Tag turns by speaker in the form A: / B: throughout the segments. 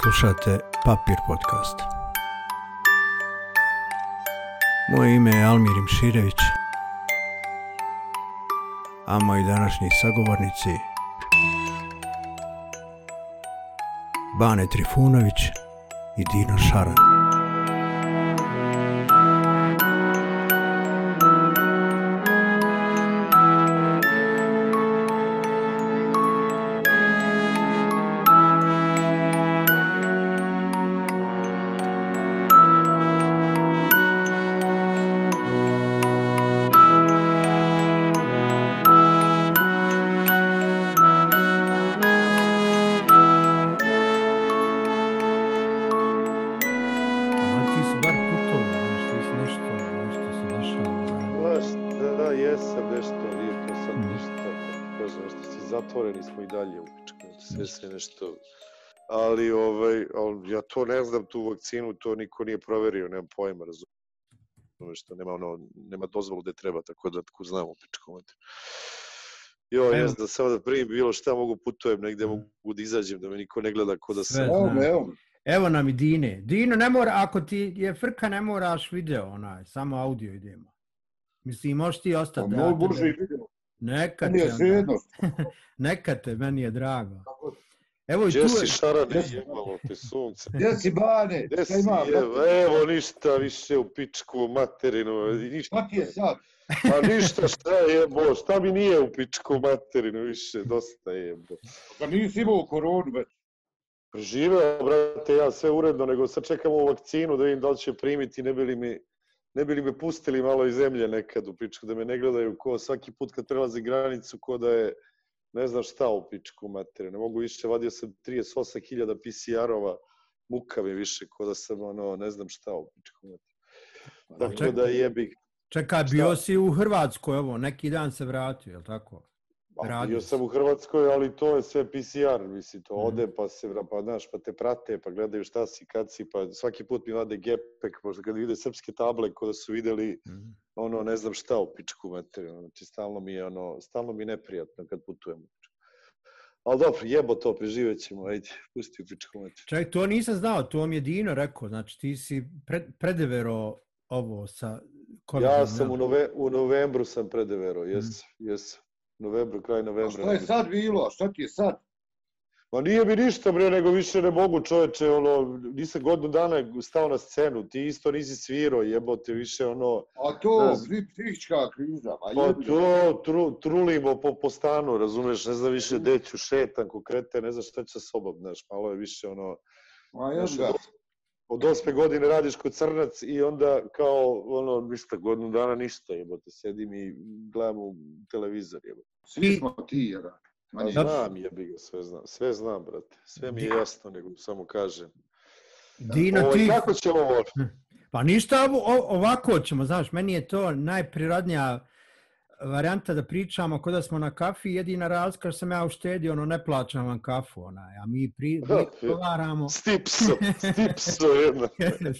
A: Slušate Papir podcast. Moje ime je Almir Imširević, a moji današnji sagovornici Bane Trifunović i Dino Šaran.
B: Ja znam, tu vakcinu, to niko nije proverio, nemam pojma, razumiješ što nema ono, nema dozvolu gde treba, tako da tako znam u pičku. Jo,
A: Evo.
B: ne znam, samo da primim bilo šta mogu putujem, negde
A: Mhm.
B: mogu da izađem, da me niko ne gleda ko da sam.
C: Evo evo.
A: Evo nam i Dine. Dino, ne mora, ako ti je frka, ne moraš video, onaj, samo audio idemo. Mislim, možeš ti
C: Pa
A: ostati. da ja
C: moj Bože i video.
A: Neka
C: Meni
A: te,
C: je
A: onda.
C: svejedno.
A: neka te, meni je drago.
C: Kako-
A: Evo i tu
B: Gdje si
A: je,
B: šarane,
C: Gdje si?
B: jebalo te sunce.
C: Gdje si Bane? Šta
B: si,
C: ima?
B: evo, evo, ništa više u pičku materinu, ništa.
C: Svaki je sad.
B: Pa ništa, šta je jebo, šta mi nije u pičku materinu više, dosta je jebo.
C: Pa nisi imao koronu već.
B: Preživeo, brate, ja sve uredno, nego sad čekam ovu vakcinu da vidim da li će primiti, ne bi li mi, ne bi li me pustili malo iz zemlje nekad u pičku, da me ne gledaju ko svaki put kad prelazi granicu, ko da je ne znam šta u pičku materinu. Ne mogu više, vadio sam 38.000 PCR-ova, muka mi više, ko da sam ono, ne znam šta u pičku materinu. Tako
A: čekaj.
B: da jebi
A: čekaj, bio si u Hrvatskoj, evo, neki dan se vratio, je li tako?
B: Pa,
A: Radio
B: bio sam u Hrvatskoj, ali to je sve PCR, misli, to
A: Mhm.
B: ode, pa se, pa znaš, pa te prate, pa gledaju šta si, kad si, pa svaki put mi vade gepek, možda kad vide srpske table, ko da su videli,
A: Mhm.
B: Ono, ne znam šta u pičku materiju, znači, stalno mi je, ono, stalno mi je neprijatno kad putujem. Ali dobro, jebo to, preživet ćemo, ajde, pusti u pičku materiju.
A: Ček, to nisam znao, to mi je Dino rekao, znači ti si pred, predevero ovo sa covidom,
B: Ja sam
A: jel?
B: u, nove, u novembru sam predevero, jes, jes, novembru, kraj
C: A
B: novembra.
C: šta je sad bilo? A šta ti je sad?
B: Ma nije mi ništa bre, nego više ne mogu čoveče, ono, nisam godinu dana stao na scenu, ti isto nisi svirao, jebote, više ono,
C: A to,
B: Ne znam.
C: psi- psihička kriza. Ma
B: pa to tru, trulimo po, po stanu, razumeš, ne znam više gde ću, šetam ko krete, ne znam šta ću sa sobom, znaš, malo je više ono,
C: Ma
B: znaš,
C: ga.
B: od, osme godine radiš kod crnac i onda kao, ono, ništa, godinu dana ništa, jebote, sedim i gledam u televizor, jebote.
C: Svi smo ti, jedan. Manje.
B: znam, jebi ga, sve znam, sve znam, brate, sve mi je jasno, nego samo kažem.
A: Dino,
B: Ovo,
A: ti,
B: kako ćemo ovo?
A: Pa ništa, ovo, ovako ćemo, znaš, meni je to najprirodnija varijanta da pričamo kod da smo na kafi, jedina razlika što sam ja uštedio, ono, ne plaćam vam kafu, onaj, a mi, pri, razgovaramo.
B: Stipso, stipso jedna.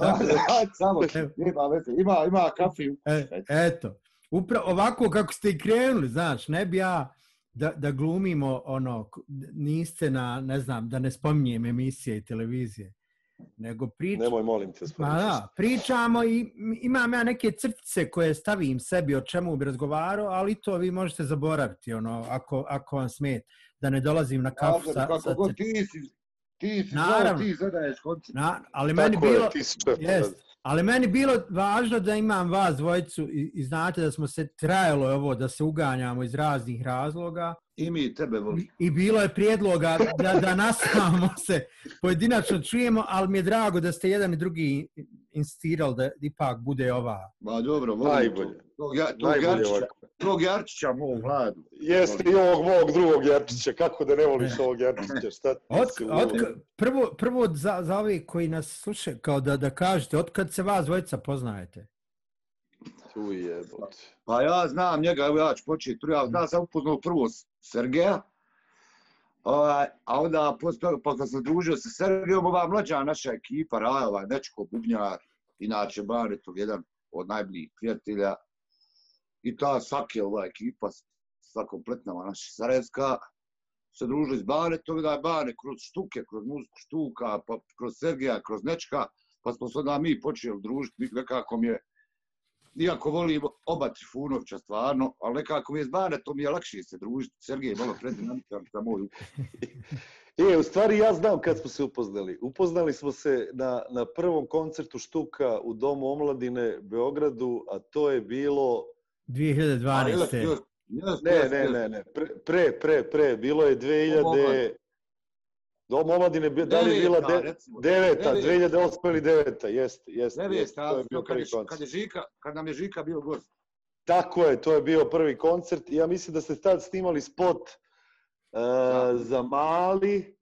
A: Tako da,
C: samo, nema veze. Ima, ima kafi.
A: e, eto, upravo ovako kako ste i krenuli, znaš, ne bi ja da, da glumimo, ono, niste na, ne znam, da ne spominjem emisije i televizije, nego pričamo.
B: Nemoj, molim te,
A: da, pričamo i imam ja neke crtice koje stavim sebi o čemu bi razgovarao, ali to vi možete zaboraviti, ono, ako, ako vam smet, da ne dolazim na kafu
C: Nazar,
A: sa,
C: kako
A: sa
C: god ti si, ti si
A: Naravno.
C: znao, ti zadaješ koncept.
A: Na, ali meni
B: Tako
A: bilo,
B: je, si šef.
A: jest, ali meni bilo važno da imam vas dvojicu i, i znate da smo se trajalo ovo da se uganjamo iz raznih razloga.
C: I mi tebe volimo.
A: i bilo je prijedloga da, da nastavamo se pojedinačno čujemo, ali mi je drago da ste jedan i drugi insistirali da ipak bude ova
C: Ma dobro, volim
B: Najbolje.
C: to. Tog, ja, tog,
B: Najbolje
C: Jarčića,
B: ovako.
C: tog Jarčića mog vladu.
B: Jeste i ovog mog drugog Jarčića, kako da ne voliš ovog Jarčića, šta ti
A: Od,
B: si
A: od, prvo, prvo za, za ove koji nas slušaju, kao da, da kažete, od kad se vas dvojica poznajete?
B: Tu jebote.
C: Pa ja znam njega, evo ja ću početi. Ja znam, sam upoznao prvo Sergeja, ovaj, a onda posle pa kad sam družio sa Sergejom, ova mlađa naša ekipa, Raja, ovaj Nečko Bubnjar, inače Baretov, jedan od najboljih prijatelja, i ta svake ova ekipa, sva kompletna naša Sarajevska, se družili s Baretom, da je Bare kroz štuke, kroz muziku štuka, pa kroz Sergeja, kroz Nečka, pa smo se onda mi počeli družiti, nekako mi je, iako volim oba Trifunovića stvarno, ali nekako mi je s Banetom mi je lakše se družiti, Sergej je malo predinamikan za moj ukus.
B: E, u stvari ja znam kad smo se upoznali. Upoznali smo se na, na prvom koncertu Štuka u Domu omladine Beogradu, a to je bilo...
A: 2012.
B: Ne, ne, ne, ne, pre, pre, pre, bilo je 2000... Dom omladine, da li je bila de, deveta, 2008 ili deveta, jeste, jeste.
C: Deveta, to je bio prvi koncert. Kad, je Žika, kad nam je Žika bio gost.
B: Tako je, to je bio prvi koncert. Ja mislim da ste tad snimali spot uh, za Mali,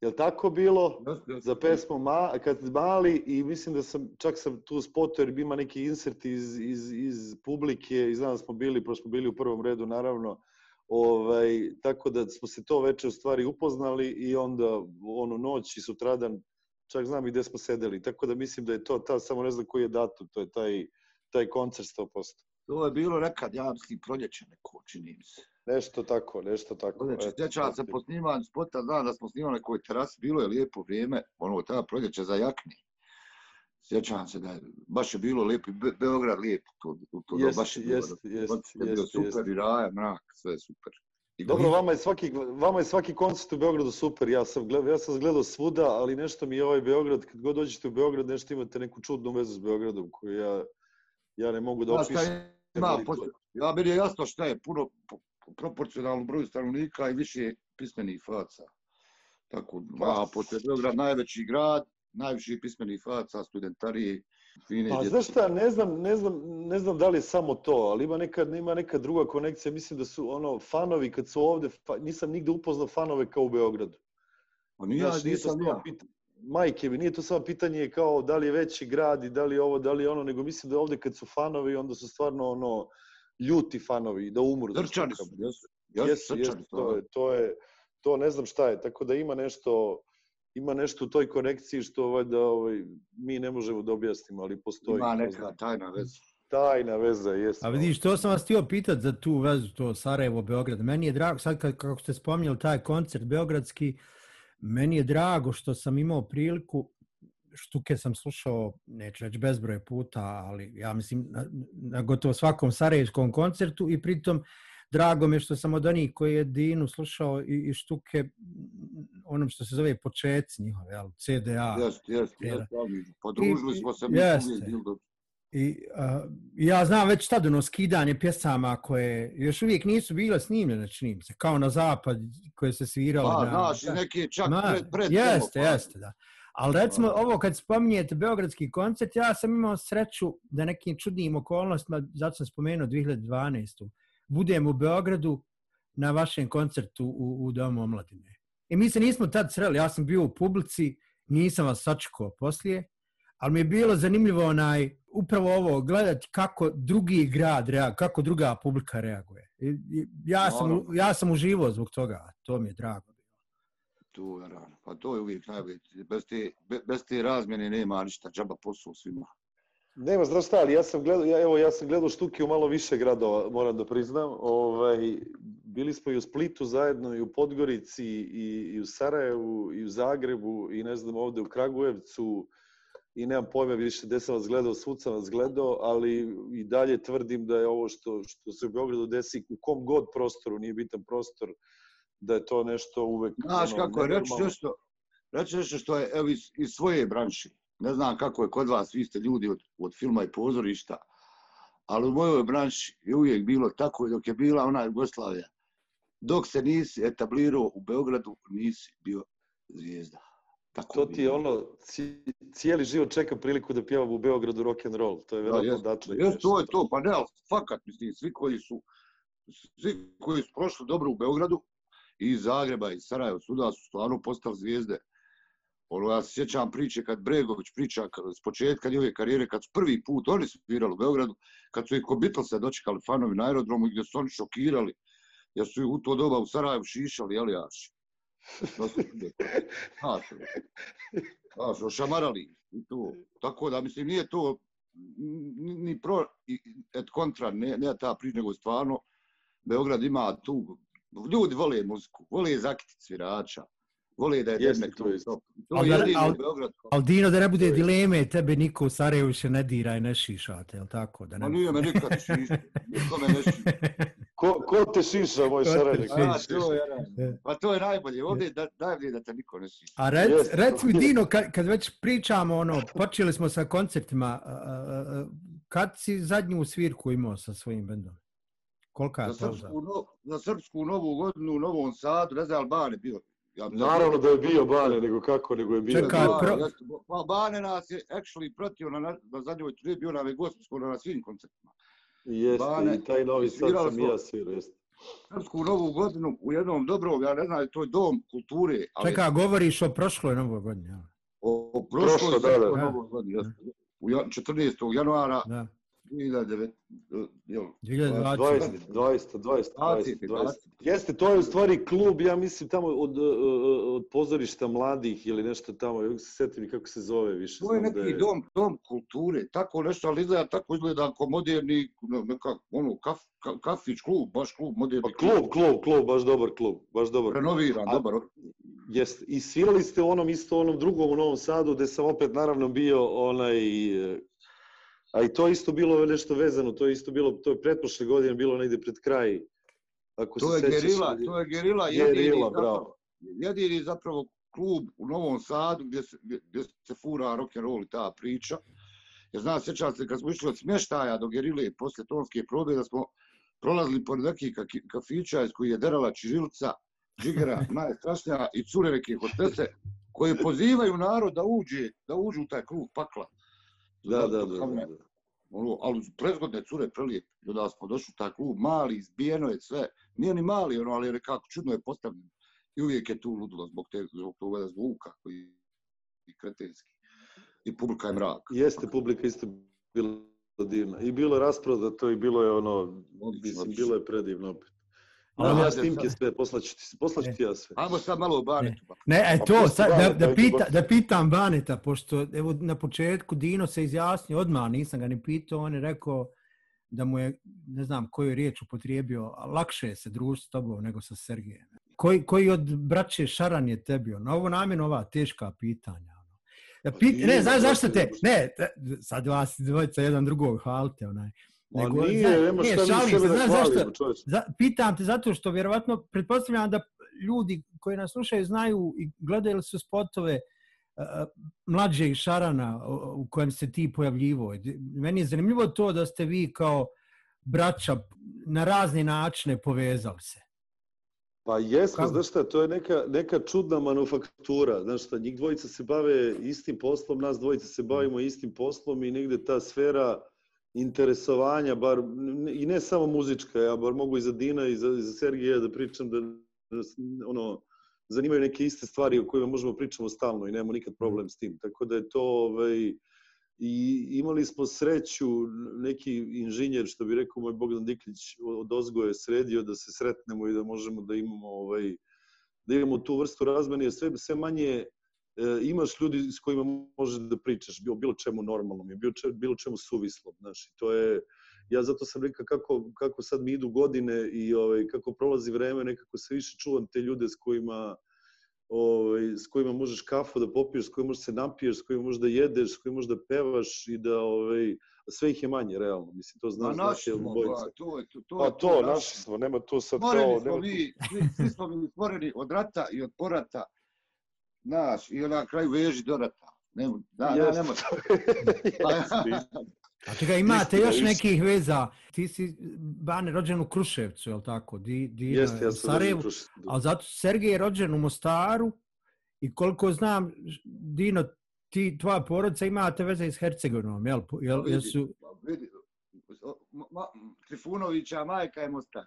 B: je tako bilo? Za pesmu Ma, kad Mali i mislim da sam, čak sam tu spotu jer ima neki insert iz, iz, iz publike i znam da smo bili, pošto smo bili u prvom redu naravno, ovaj, tako da smo se to veče u stvari upoznali i onda ono noć i sutradan čak znam i gde smo sedeli, tako da mislim da je to ta, samo ne znam koji je datum, to je taj, taj koncert 100%.
C: To je bilo nekad, ja mislim, proljeće neko, čini mi se.
B: Nešto tako, nešto tako.
C: Znači, sjećam se po snimanju spota, znam da smo snimali nekoj terasi, bilo je lijepo vrijeme, ono, tada proljeće za jakni. Sjećam se da je, baš je bilo lijepo, Be Beograd lijepo, to, to,
B: jest, baš je bilo, jest, jest,
C: je bilo super jest. i raja, mrak, sve je super.
B: I Dobro, vama je, svaki, vama je svaki koncert u Beogradu super, ja sam, gledao, ja sam gledao svuda, ali nešto mi je ovaj Beograd, kad god dođete u Beograd, nešto imate neku čudnu vezu s Beogradom, koju ja, ja ne mogu da opišem.
C: Ima, ja meni je jasno šta je puno proporcionalno broju stanovnika i više pismenih faca. Tako, a pošto je Beograd najveći grad, najviše pismenih faca, studentarije, fine
B: Pa znaš šta, ne znam, ne, znam, ne znam da li je samo to, ali ima neka, ima neka druga konekcija. Mislim da su ono fanovi kad su ovde, fa, nisam nigde upoznao fanove kao u Beogradu.
C: Pa nije, znaš, nije to ja.
B: Pita, majke mi, nije to samo pitanje kao da li je veći grad i da li je ovo, da li je ono, nego mislim da ovde kad su fanovi, onda su stvarno ono, ljuti fanovi, da umru.
C: Drčani su,
B: jesu. Jesu, jesu, to, je, to je, to ne znam šta je, tako da ima nešto, ima nešto u toj konekciji što ovaj, da ovaj, mi ne možemo da objasnimo, ali postoji.
C: Ima neka tajna veza.
B: Tajna veza, jesu.
A: A vidiš, to sam vas htio pitati za tu vezu, to Sarajevo, Beograd. Meni je drago, sad kad, kako ste spominjali taj koncert Beogradski, meni je drago što sam imao priliku štuke sam slušao, neću reći bezbroje puta, ali ja mislim na, na gotovo svakom sarajevskom koncertu i pritom drago mi je što sam od onih koji je Dinu slušao i, i štuke onom što se zove početci njihove, jel, CDA.
C: Jeste, jeste, jeste, podružili smo se mi
A: jeste. I uh, ja znam već tad ono skidanje pjesama koje još uvijek nisu bile snimljene, činim se, kao na zapad koje se svirali.
C: Pa, na, znaš, da, neke čak na, pred, pred
A: Jeste, pa. jeste, da. Ali recimo ovo kad spominjete Beogradski koncert, ja sam imao sreću da nekim čudnim okolnostima, zato sam spomenuo 2012. Budem u Beogradu na vašem koncertu u, u Domu omladine. I mi se nismo tad sreli, ja sam bio u publici, nisam vas sačekao poslije, ali mi je bilo zanimljivo onaj, upravo ovo, gledati kako drugi grad reaguje, kako druga publika reaguje. I, ja, sam, ja sam uživao zbog toga, to mi je drago
C: tu. Pa to je uvijek najbolje. Bez te, bez te razmjene nema ništa, džaba posao svima.
B: Nema, šta, ali ja sam gledao, ja, evo, ja sam gledao štuke u malo više gradova, moram da priznam. Ovaj, bili smo i u Splitu zajedno, i u Podgorici, i, i u Sarajevu, i u Zagrebu, i ne znam, ovde u Kragujevcu, i nemam pojma više gde sam vas gledao, svud sam vas gledao, ali i dalje tvrdim da je ovo što, što se u Beogradu desi u kom god prostoru, nije bitan prostor, da je to nešto uvek...
C: Znaš ono, kako reći nešto, reći nešto što je evo, iz, iz svoje branše. Ne znam kako je kod vas, vi ste ljudi od, od filma i pozorišta, ali u mojoj branši je uvijek bilo tako dok je bila ona Jugoslavija. Dok se nisi etablirao u Beogradu, nisi bio zvijezda.
B: Tako to ti je ono, cijeli život čeka priliku da pjevam u Beogradu rock and roll. To je vjerojatno ja, odatle.
C: Jes, to je to, pa ne, fakat, mislim, svi koji su svi koji su prošli dobro u Beogradu, i Zagreba i Sarajeva, suda su stvarno postali zvijezde. Ono, ja se sjećam priče kad Bregović priča s početka njove karijere, kad su prvi put oni svirali u Beogradu, kad su i ko se dočekali fanovi na aerodromu gdje su oni šokirali, jer su u to doba u Sarajevu šišali, jel jaši? Znaš, ono. ošamarali. I to. Tako da, mislim, nije to ni pro, et kontra, ne, ne ta priča, nego stvarno, Beograd ima tu ljudi vole muziku, vole zakiti svirača, vole da je
B: Jeste,
C: dernek
B: to je-
C: stop. To je jedino
A: ali-
C: u Beogradu.
A: Ali Dino, da ne bude
C: je-
A: dileme, tebe niko u Sarajevu se ne dira i ne šišate, jel tako? Da
C: Ma
A: ne...
C: nije me nikad šišta, nikome ne šišta.
B: Ko, ko te šiša, moj
A: Ko te
B: šarenik?
A: šiša?
C: A, to je, pa to je najbolje, ovdje da, najbolje da te niko ne šišta.
A: A rec, rec mi Dino, kad, kad već pričamo, ono, počeli smo sa konceptima, a, a, a, kad si zadnju svirku imao sa svojim bendom? Kolika je
C: Za
A: pauza?
C: srpsku, no, za srpsku novu godinu u Novom Sadu, ne znam, Bane bio. Ja,
B: Naravno da je bio Bane, nego kako, nego je bio.
A: Čekaj, pro-
C: Pa Bane nas je actually pratio na, na, na zadnjoj turneji, bio nam je gost skoro na svim koncertima.
B: Jeste,
C: Bane,
B: i taj novi sad sam i ja svirao, jeste.
C: Srpsku novu godinu u jednom dobrom, ja ne znam, to je dom kulture, ali
A: Čekaj, govoriš o prošloj novoj godini,
C: o, o
B: Prošlo,
C: prošloj
B: da, da.
A: Da.
C: novoj godini, jeste. U jan- 14. januara
A: Da.
C: 2009, jel,
A: 2020.
B: 20, 20, 20, 20,
C: 20,
B: 20. Jeste, to je u stvari klub, ja mislim, tamo od, uh, od pozorišta mladih ili nešto tamo, ja se setim i kako se zove više.
C: To je
B: znam da
C: neki dom, dom kulture, tako nešto, ali izgleda tako izgleda kao moderni, neka, ono, kaf, ka, kafić, klub, baš klub, moderni
B: Pa klub, klub, klub, baš dobar klub, baš dobar.
C: Renoviran, dobar.
B: Jeste, i svirali ste u onom isto onom drugom u Novom Sadu, gde sam opet naravno bio onaj, e, a i to isto bilo nešto vezano, to je isto bilo, to je pretprošle godine bilo negde pred kraj. Ako
C: To
B: se
C: je
B: sećaš,
C: Gerila, to je Gerila, jedini,
B: Gerila,
C: zapravo,
B: bravo.
C: jedini zapravo klub u Novom Sadu gdje se, gdje, se fura rock and roll i ta priča. Jer znam, sjećam se kad smo išli od smještaja do Gerile posle tonske probe da smo prolazili pored nekih kafića iz koji je derala Čirilca, Džigera, najstrašnija i cure neke hostese koje pozivaju narod da uđe, da uđu u taj krug pakla.
B: Da, da, da, da, da.
C: Ono, ali prezgodne cure prelijepe. I onda smo došli u taj klub, mali, izbijeno je sve. Nije ni mali, ono, ali je nekako čudno je postavljeno. I uvijek je tu ludilo zbog, te, zbog toga zvuka koji i kretenski. I publika je mrak.
B: Jeste, publika isto bila divna. I bilo je rasprodato i bilo je ono, mislim, bilo je predivno opet.
A: Ali
B: ja snimke sve, poslaću ti, poslaću ti ja sve.
C: Ajmo sad malo o Banetu. ba.
A: Ne, e to, sad, da, da, pita, da pitam Baneta, pošto evo na početku Dino se izjasnio odmah, nisam ga ni pitao, on je rekao da mu je, ne znam koju je riječ upotrijebio, a lakše je se družiti s tobom nego sa Sergejem. Koji, koji od braće Šaran je tebi? ono? Ovo namjerno ova teška pitanja. ono. Da
B: Pa
A: pit, ne, znaš zašto te, ne, sad vas dvojica jedan drugog hvalite, onaj.
B: Ma
A: Nego,
B: nije, nema šta mi
A: šalim
B: sebe
A: se,
B: da
A: znaš zašto?
B: hvalimo, čovječe.
A: Za, pitam te zato što vjerovatno, pretpostavljam da ljudi koji nas slušaju znaju i gledali su spotove uh, mlađeg Šarana o- u kojem se ti pojavljivo. Meni je zanimljivo to da ste vi kao braća na razne načine povezali se.
B: Pa jesmo,
A: Kako?
B: znaš šta, to je neka, neka čudna manufaktura, znaš šta, njih dvojica se bave istim poslom, nas dvojica se bavimo istim poslom i negde ta sfera interesovanja, bar, i ne samo muzička, ja bar mogu i za Dina i za, i za Sergija da pričam da, da ono, zanimaju neke iste stvari o kojima možemo pričamo stalno i nemamo nikad problem s tim. Tako da je to, ovaj, i imali smo sreću, neki inženjer, što bi rekao moj Bogdan Diklić, od Ozgo je sredio da se sretnemo i da možemo da imamo ovaj, da imamo tu vrstu razmene, jer sve, sve manje imaš ljudi s kojima možeš da pričaš bilo, bilo čemu normalnom, i bilo, če, bilo čemu suvislom, znaš, to je, ja zato sam rekao kako, kako sad mi idu godine i ovaj, kako prolazi vreme, nekako se više čuvam te ljude s kojima ovaj, s kojima možeš kafu da popiješ, s kojima možeš se napiješ, s kojima možeš da jedeš, s kojima možeš da pevaš i da ovaj, sve ih je manje, realno. Mislim, to znaš, znaš, obojica.
C: ba, to je to. to
B: Pa
C: je
B: to, naši smo, nema tu sad kao...
C: Stvoreni smo
B: nema
C: mi, svi, svi smo mi stvoreni od rata i od porata. Naš, i na kraju veži do rata. Da,
B: jeste, isto.
A: A čekaj, imate još nekih veza. Ti si, Bane, rođen u Kruševcu, je li tako? Di, di,
B: Jeste, ja sam
A: Sarajevu.
B: Kruševac.
A: Ali zato Sergej je rođen u Mostaru i koliko znam, Dino, ti, tvoja porodica imate veze s Hercegovinom, jel? Jel, jel su,
C: Pa vidi, o- ma- ma- Trifunovića majka je Mostar.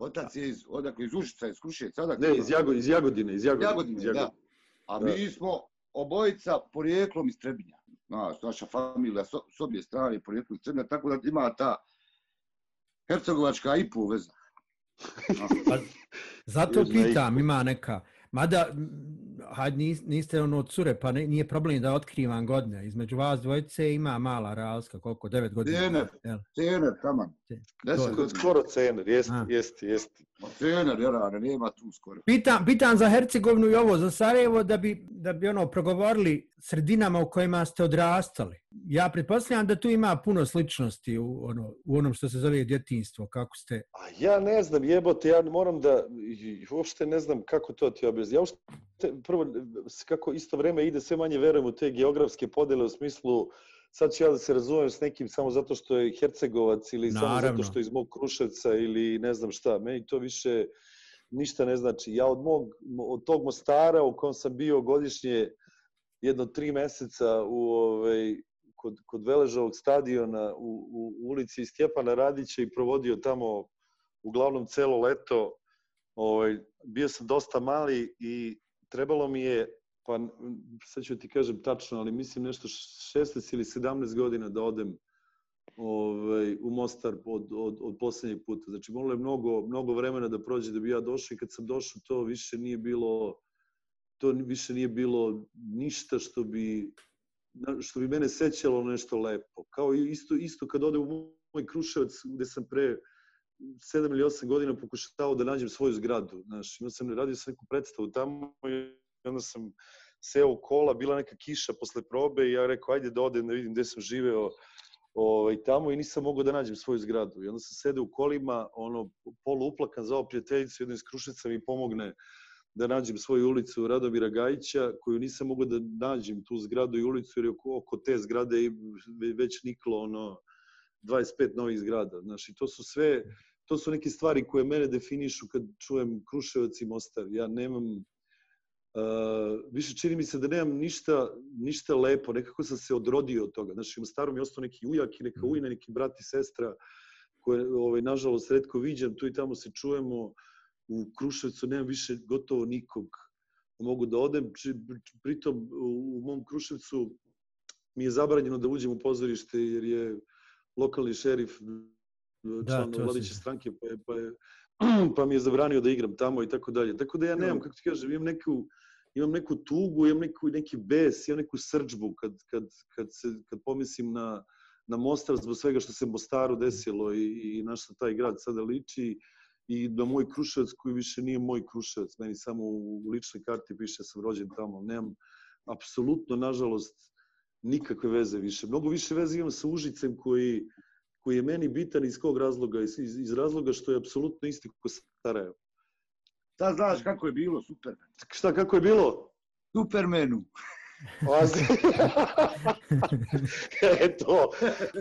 C: Otac je iz, odakle, iz Užica, iz Kruševca, odakle?
B: Ne, iz, Jago, iz Jagodine, iz Jagodine.
C: Jagodine,
B: iz
C: da. A
B: Da.
C: mi smo obojica porijeklom iz Trebinja. Znaš, naša familija s, s obje strane porijeklom iz Trebinja, tako da ima ta hercegovačka i po veza.
A: pa, zato pitam, ima neka... Mada, hajde, nis- niste ono cure, pa ne- nije problem da otkrivam godine. Između vas dvojice ima mala razlika, koliko, devet godina. Jel?
C: Cener, taman. Deset godina.
B: Skoro cener, jest, jest, jest.
C: Ma Cener, jer nema tu skoro.
A: Pitam, pitam za Hercegovinu i ovo, za Sarajevo, da bi, da bi ono progovorili sredinama u kojima ste odrastali. Ja pretpostavljam da tu ima puno sličnosti u, ono, u onom što se zove djetinstvo, kako ste...
B: A ja ne znam, jebote, ja moram da, uopšte ne znam kako to ti objasniti. Ja uopšte, prvo, kako isto vreme ide, sve manje verujem u te geografske podele u smislu, sad ću ja da se razumem s nekim samo zato što je Hercegovac ili samo
A: Naravno.
B: zato što je iz mog Kruševca ili ne znam šta. Meni to više ništa ne znači. Ja od, mog, od tog Mostara u kom sam bio godišnje jedno tri meseca u, ovaj, kod, kod Veležovog stadiona u, u, u ulici Stjepana Radića i provodio tamo uglavnom celo leto. Ovaj, bio sam dosta mali i trebalo mi je, pa sad ću ti kažem tačno, ali mislim nešto 16 ili 17 godina da odem ovaj, u Mostar od, od, od posljednjeg puta. Znači, moralo je mnogo, mnogo vremena da prođe da bi ja došao i kad sam došao to više nije bilo to više nije bilo ništa što bi što bi mene sećalo nešto lepo. Kao isto, isto kad ode u moj Kruševac gde sam pre 7 ili 8 godina pokušavao da nađem svoju zgradu. Znaš, imao sam, radio sam neku predstavu tamo i onda sam seo u kola, bila neka kiša posle probe i ja rekao, ajde da odem da vidim gde sam živeo ovaj, tamo i nisam mogao da nađem svoju zgradu. I onda sam sede u kolima, ono, polu uplakan za ovo prijateljicu, jedna iz Kruševca mi pomogne da nađem svoju ulicu Radomira Gajića, koju nisam mogao da nađem tu zgradu i ulicu, jer je oko, oko te zgrade i već niklo ono 25 novih zgrada. Znači, to su sve, to su neke stvari koje mene definišu kad čujem Kruševac i Mostar. Ja nemam, Uh, više čini mi se da nemam ništa, ništa lepo, nekako sam se odrodio od toga. Znači, u Mostaru mi je ostao neki ujak i neka ujna, neki brat i sestra, koje, ovaj, nažalost, redko viđam, tu i tamo se čujemo. U Kruševcu nemam više gotovo nikog da mogu da odem. Pritom, u, mom Kruševcu mi je zabranjeno da uđem u pozorište, jer je lokalni šerif član
A: to se-
B: vladiće stranke, pa je, pa je pa mi je zabranio da igram tamo i tako dalje. Tako da ja nemam, kako ti kažem, imam neku, imam neku tugu, imam neku, neki bes, imam neku srđbu kad, kad, kad, se, kad pomislim na, na Mostar zbog svega što se Mostaru desilo i, i na što taj grad sada liči i na moj Kruševac koji više nije moj Kruševac, meni samo u ličnoj karti piše da sam rođen tamo. Nemam apsolutno, nažalost, nikakve veze više. Mnogo više veze imam sa Užicem koji, koji je meni bitan iz kog razloga? Iz, iz, iz razloga što je apsolutno isti kako Sarajevo.
C: Sad znaš kako je bilo, Superman.
B: Šta, kako je bilo?
C: Supermanu.
B: Pazi. e to,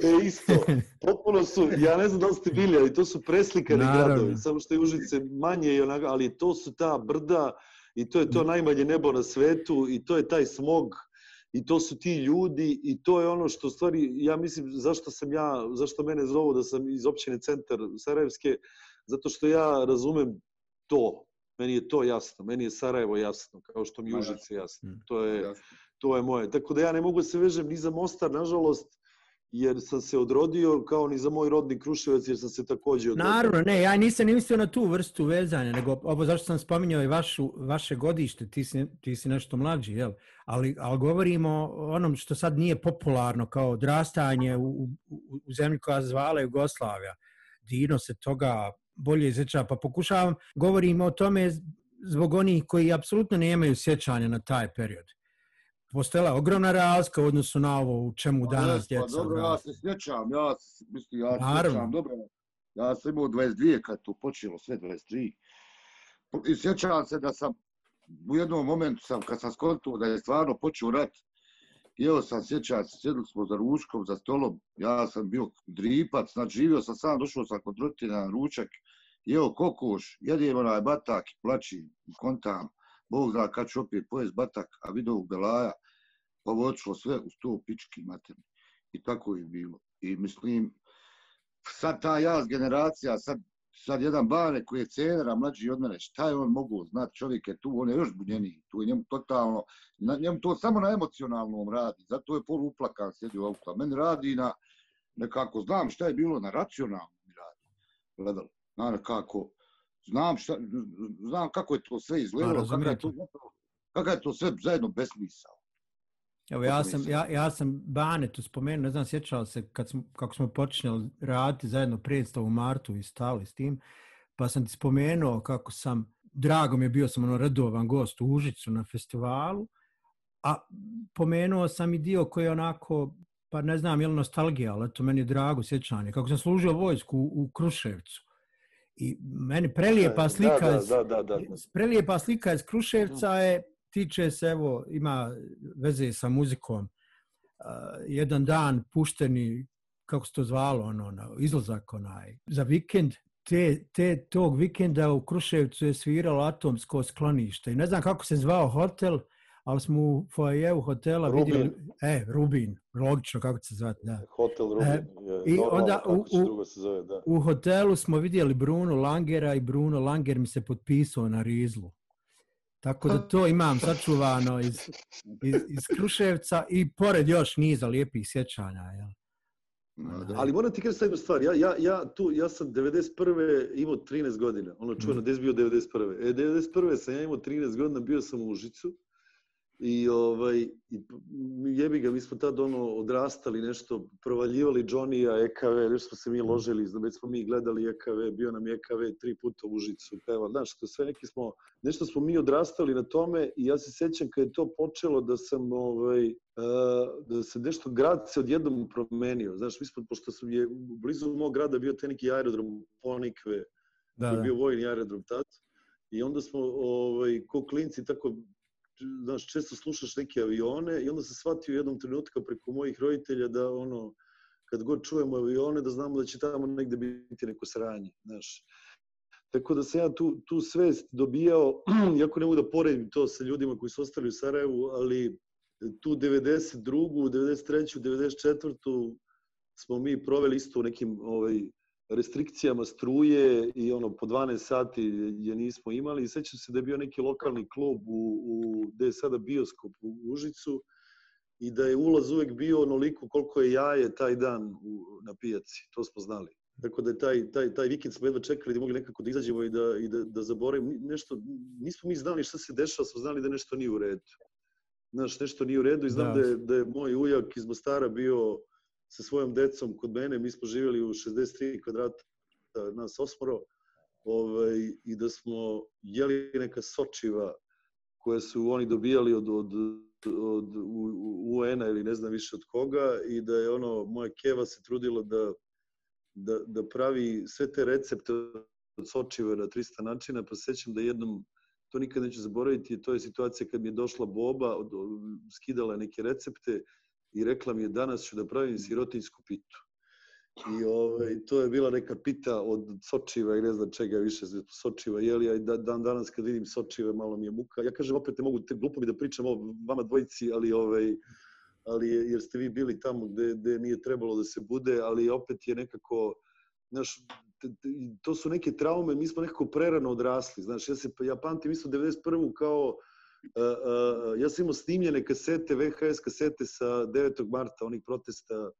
B: to je isto. Potpuno su, ja ne znam da li ste bili, ali to su preslikani
A: Naravno.
B: gradovi. Samo što je Užice manje, i onako, ali to su ta brda i to je to najmanje nebo na svetu i to je taj smog i to su ti ljudi i to je ono što stvari, ja mislim, zašto sam ja, zašto mene zovu da sam iz općine centar Sarajevske, zato što ja razumem to. Meni je to jasno, meni je Sarajevo jasno, kao što mi Užice jasno.
A: Mm.
B: To je, to je moje. Tako da ja ne mogu se vežem ni za Mostar, nažalost, jer sam se odrodio, kao ni za moj rodni Kruševac, jer sam se takođe odrodio.
A: Naravno, ne, ja nisam ni mislio na tu vrstu vezanja, nego ovo zašto sam spominjao i vašu, vaše godište, ti si, ti si nešto mlađi, jel? Ali, ali govorimo o onom što sad nije popularno kao odrastanje u, u, u zemlji koja zvala Jugoslavija. Dino se toga bolje izveća, pa pokušavam, govorimo o tome zbog onih koji apsolutno nemaju sjećanja na taj period. Postojala je ogromna razlika u odnosu na ovo u čemu
C: Pa
A: danas
C: Pa
A: djeca
C: dobro, ja se sjećam, ja se, mislim, ja se
A: Naravno.
C: sjećam dobro. Ja sam imao 22 kad to počelo, sve 23. I sjećam se da sam u jednom momentu sam, kad sam skontuo da je stvarno počeo rat, i evo sam sjećam se, sjedili smo za ručkom, za stolom, ja sam bio dripac, znači živio sam sam, došao sam kod roditelja na ručak, jeo kokoš, jedem onaj batak i plačim, i kontam, Bog zna kad će opet pojest batak, a vidio u Belaja, pa ovo sve u sto pički materni. I tako je bilo. I mislim, sad ta jaz generacija, sad, sad jedan bare koji je cenera mlađi od mene, šta je on mogu znati, čovjek je tu, on je još bunjeniji, tu je njemu totalno, na, njemu to samo na emocionalnom radi, zato je polu uplakan sjedi u auto, meni radi na, nekako znam šta je bilo na racionalnom radi, gledalo, na nekako, znam, šta, znam kako je to sve izgledalo, kako je to, kako je to sve zajedno besmisao.
A: Evo, ja sam, ja, ja sam Bane tu spomenuo, ne znam, sjećao se kad smo, kako smo počinjali raditi zajedno predstavu u Martu i stali s tim, pa sam ti spomenuo kako sam, drago mi je bio sam ono redovan gost u Užicu na festivalu, a pomenuo sam i dio koji je onako, pa ne znam je li nostalgija, ali to meni je drago sjećanje, kako sam služio vojsku u, u Kruševcu. I meni prelijepa slika, da, da, da, da, da. prelijepa slika iz Kruševca je tiče se, evo, ima veze sa muzikom. Uh, jedan dan pušteni, kako se to zvalo, ono, na, izlazak onaj, za vikend, te, te, tog vikenda u Kruševcu je sviralo atomsko sklonište. I ne znam kako se zvao hotel, ali smo u foajevu hotela
D: Rubin.
A: vidjeli... E, Rubin, logično kako se zvati, da.
D: Hotel Rubin, e, je,
A: I onda u,
D: u, se zove, da.
A: u hotelu smo vidjeli Bruno Langera i Bruno Langer mi se potpisao na rizlu. Tako da to imam sačuvano iz, iz, iz Kruševca i pored još niza lijepih sjećanja. Jel?
B: Ali moram ti kažem jednu stvar. Ja, ja, ja, tu, ja sam 91. imao 13 godina. Ono čuveno, mm. gdje bio 91. E, 91. sam ja imao 13 godina, bio sam u Užicu. I ovaj i jebi ga mi smo tad ono odrastali nešto provaljivali Johnny-a EKV, nešto smo se mi ložili, već smo mi gledali EKV, bio nam EKV tri puta u Užicu, peva, znaš, to sve neki smo nešto smo mi odrastali na tome i ja se sećam kad je to počelo da sam ovaj da se nešto grad se odjednom promenio. Znaš, mi smo pošto sam je blizu mog grada bio taj neki aerodrom Ponikve, da, koji je bio vojni aerodrom tad. I onda smo ovaj ko klinci tako znaš, često slušaš neke avione i onda se shvatio jednom trenutku preko mojih roditelja da ono, kad god čujemo avione, da znamo da će tamo negde biti neko sranje, znaš. Tako da sam ja tu, tu svest dobijao, jako ne mogu da poredim to sa ljudima koji su ostali u Sarajevu, ali tu 92. 93. 94. smo mi proveli isto u nekim ovaj, restrikcijama struje i ono po 12 sati je nismo imali. Sećam se da je bio neki lokalni klub u, u gde je sada bioskop u Užicu i da je ulaz uvek bio onoliko koliko je jaje taj dan u, na pijaci. To smo znali. Tako da je taj, taj, taj vikend smo jedva čekali da mogli nekako da izađemo i da, i da, da zaboravimo. Nešto, nismo mi znali šta se dešava, smo znali da nešto nije u redu. Znaš, nešto nije u redu i znam da, da, je, da je moj ujak iz Mostara bio sa svojom decom kod mene, mi smo živjeli u 63 kvadrata, e, nas osmoro, ovaj, i da smo jeli neka sočiva koje su oni dobijali od, od, od UN-a ili ne znam više od koga i da je ono, moja keva se trudila da, da, da pravi sve te recepte od sočiva na 300 načina, pa sećam da jednom, to nikad neću zaboraviti, to je situacija kad mi je došla Boba, od, od, skidala neke recepte i rekla mi je danas ću da pravim sirotinsku pitu. I ovaj, to je bila neka pita od sočiva i ne znam čega više sočiva, jeli, a da, dan danas kad vidim sočive malo mi je muka. Ja kažem, opet ne mogu te glupo mi da pričam o vama dvojici, ali, ovaj, ali jer ste vi bili tamo gde, gde nije trebalo da se bude, ali opet je nekako, znaš, to su neke traume, mi smo nekako prerano odrasli, znaš, ja, se, ja pamtim isto 91. kao E, e, ja sam imao snimljene kasete, VHS kasete sa 9. marta, onih protesta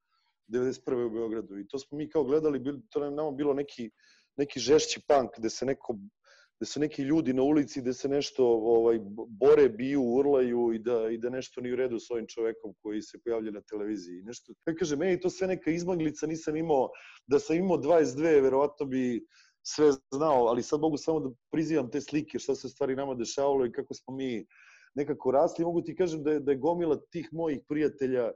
B: 91. u Beogradu. I to smo mi kao gledali, to nam nama bilo neki, neki žešći punk, gde se neko da su neki ljudi na ulici da se nešto ovaj bore, biju, urlaju i da i da nešto nije u redu s ovim čovekom koji se pojavlja na televiziji. Nešto, ja kažem, ej, to sve neka izmaglica, nisam imao, da sam imao 22, verovatno bi sve znao, ali sad mogu samo da prizivam te slike, šta se stvari nama dešavalo i kako smo mi nekako rasli. Mogu ti kažem da je, da je gomila tih mojih prijatelja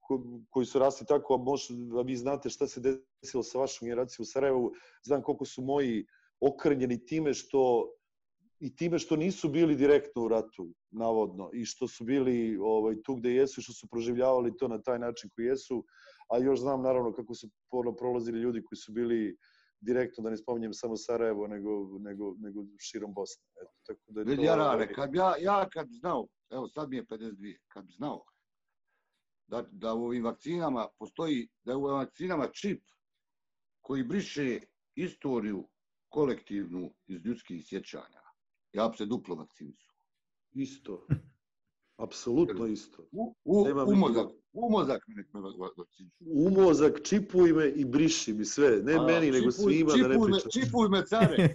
B: ko, koji su rasli tako, a, mož, a vi znate šta se desilo sa vašom generacijom u Sarajevu, znam koliko su moji okrnjeni time što i time što nisu bili direktno u ratu, navodno, i što su bili ovaj, tu gde jesu, što su proživljavali to na taj način koji jesu, a još znam naravno kako su ono prolazili ljudi koji su bili uh, direktno, da ne spominjem samo Sarajevo, nego, nego, nego širom Bosne. Eto, tako da je
C: to... Ja, rane, kad ja, ja kad znao, evo sad mi je 52, kad bi znao da, da u ovim vakcinama postoji, da u ovim vakcinama čip koji briše istoriju kolektivnu iz ljudskih sjećanja. Ja bi se duplo vakcinisu.
B: Isto. Apsolutno isto.
C: U, u, u mozak, U mozak mi nek me vakciniš.
B: U mozak, čipuj me i briši mi sve. Ne
C: A,
B: meni, nego
C: čipuj-
B: svima da ne
C: čipuj me-
B: pričam.
C: Čipuj me, care.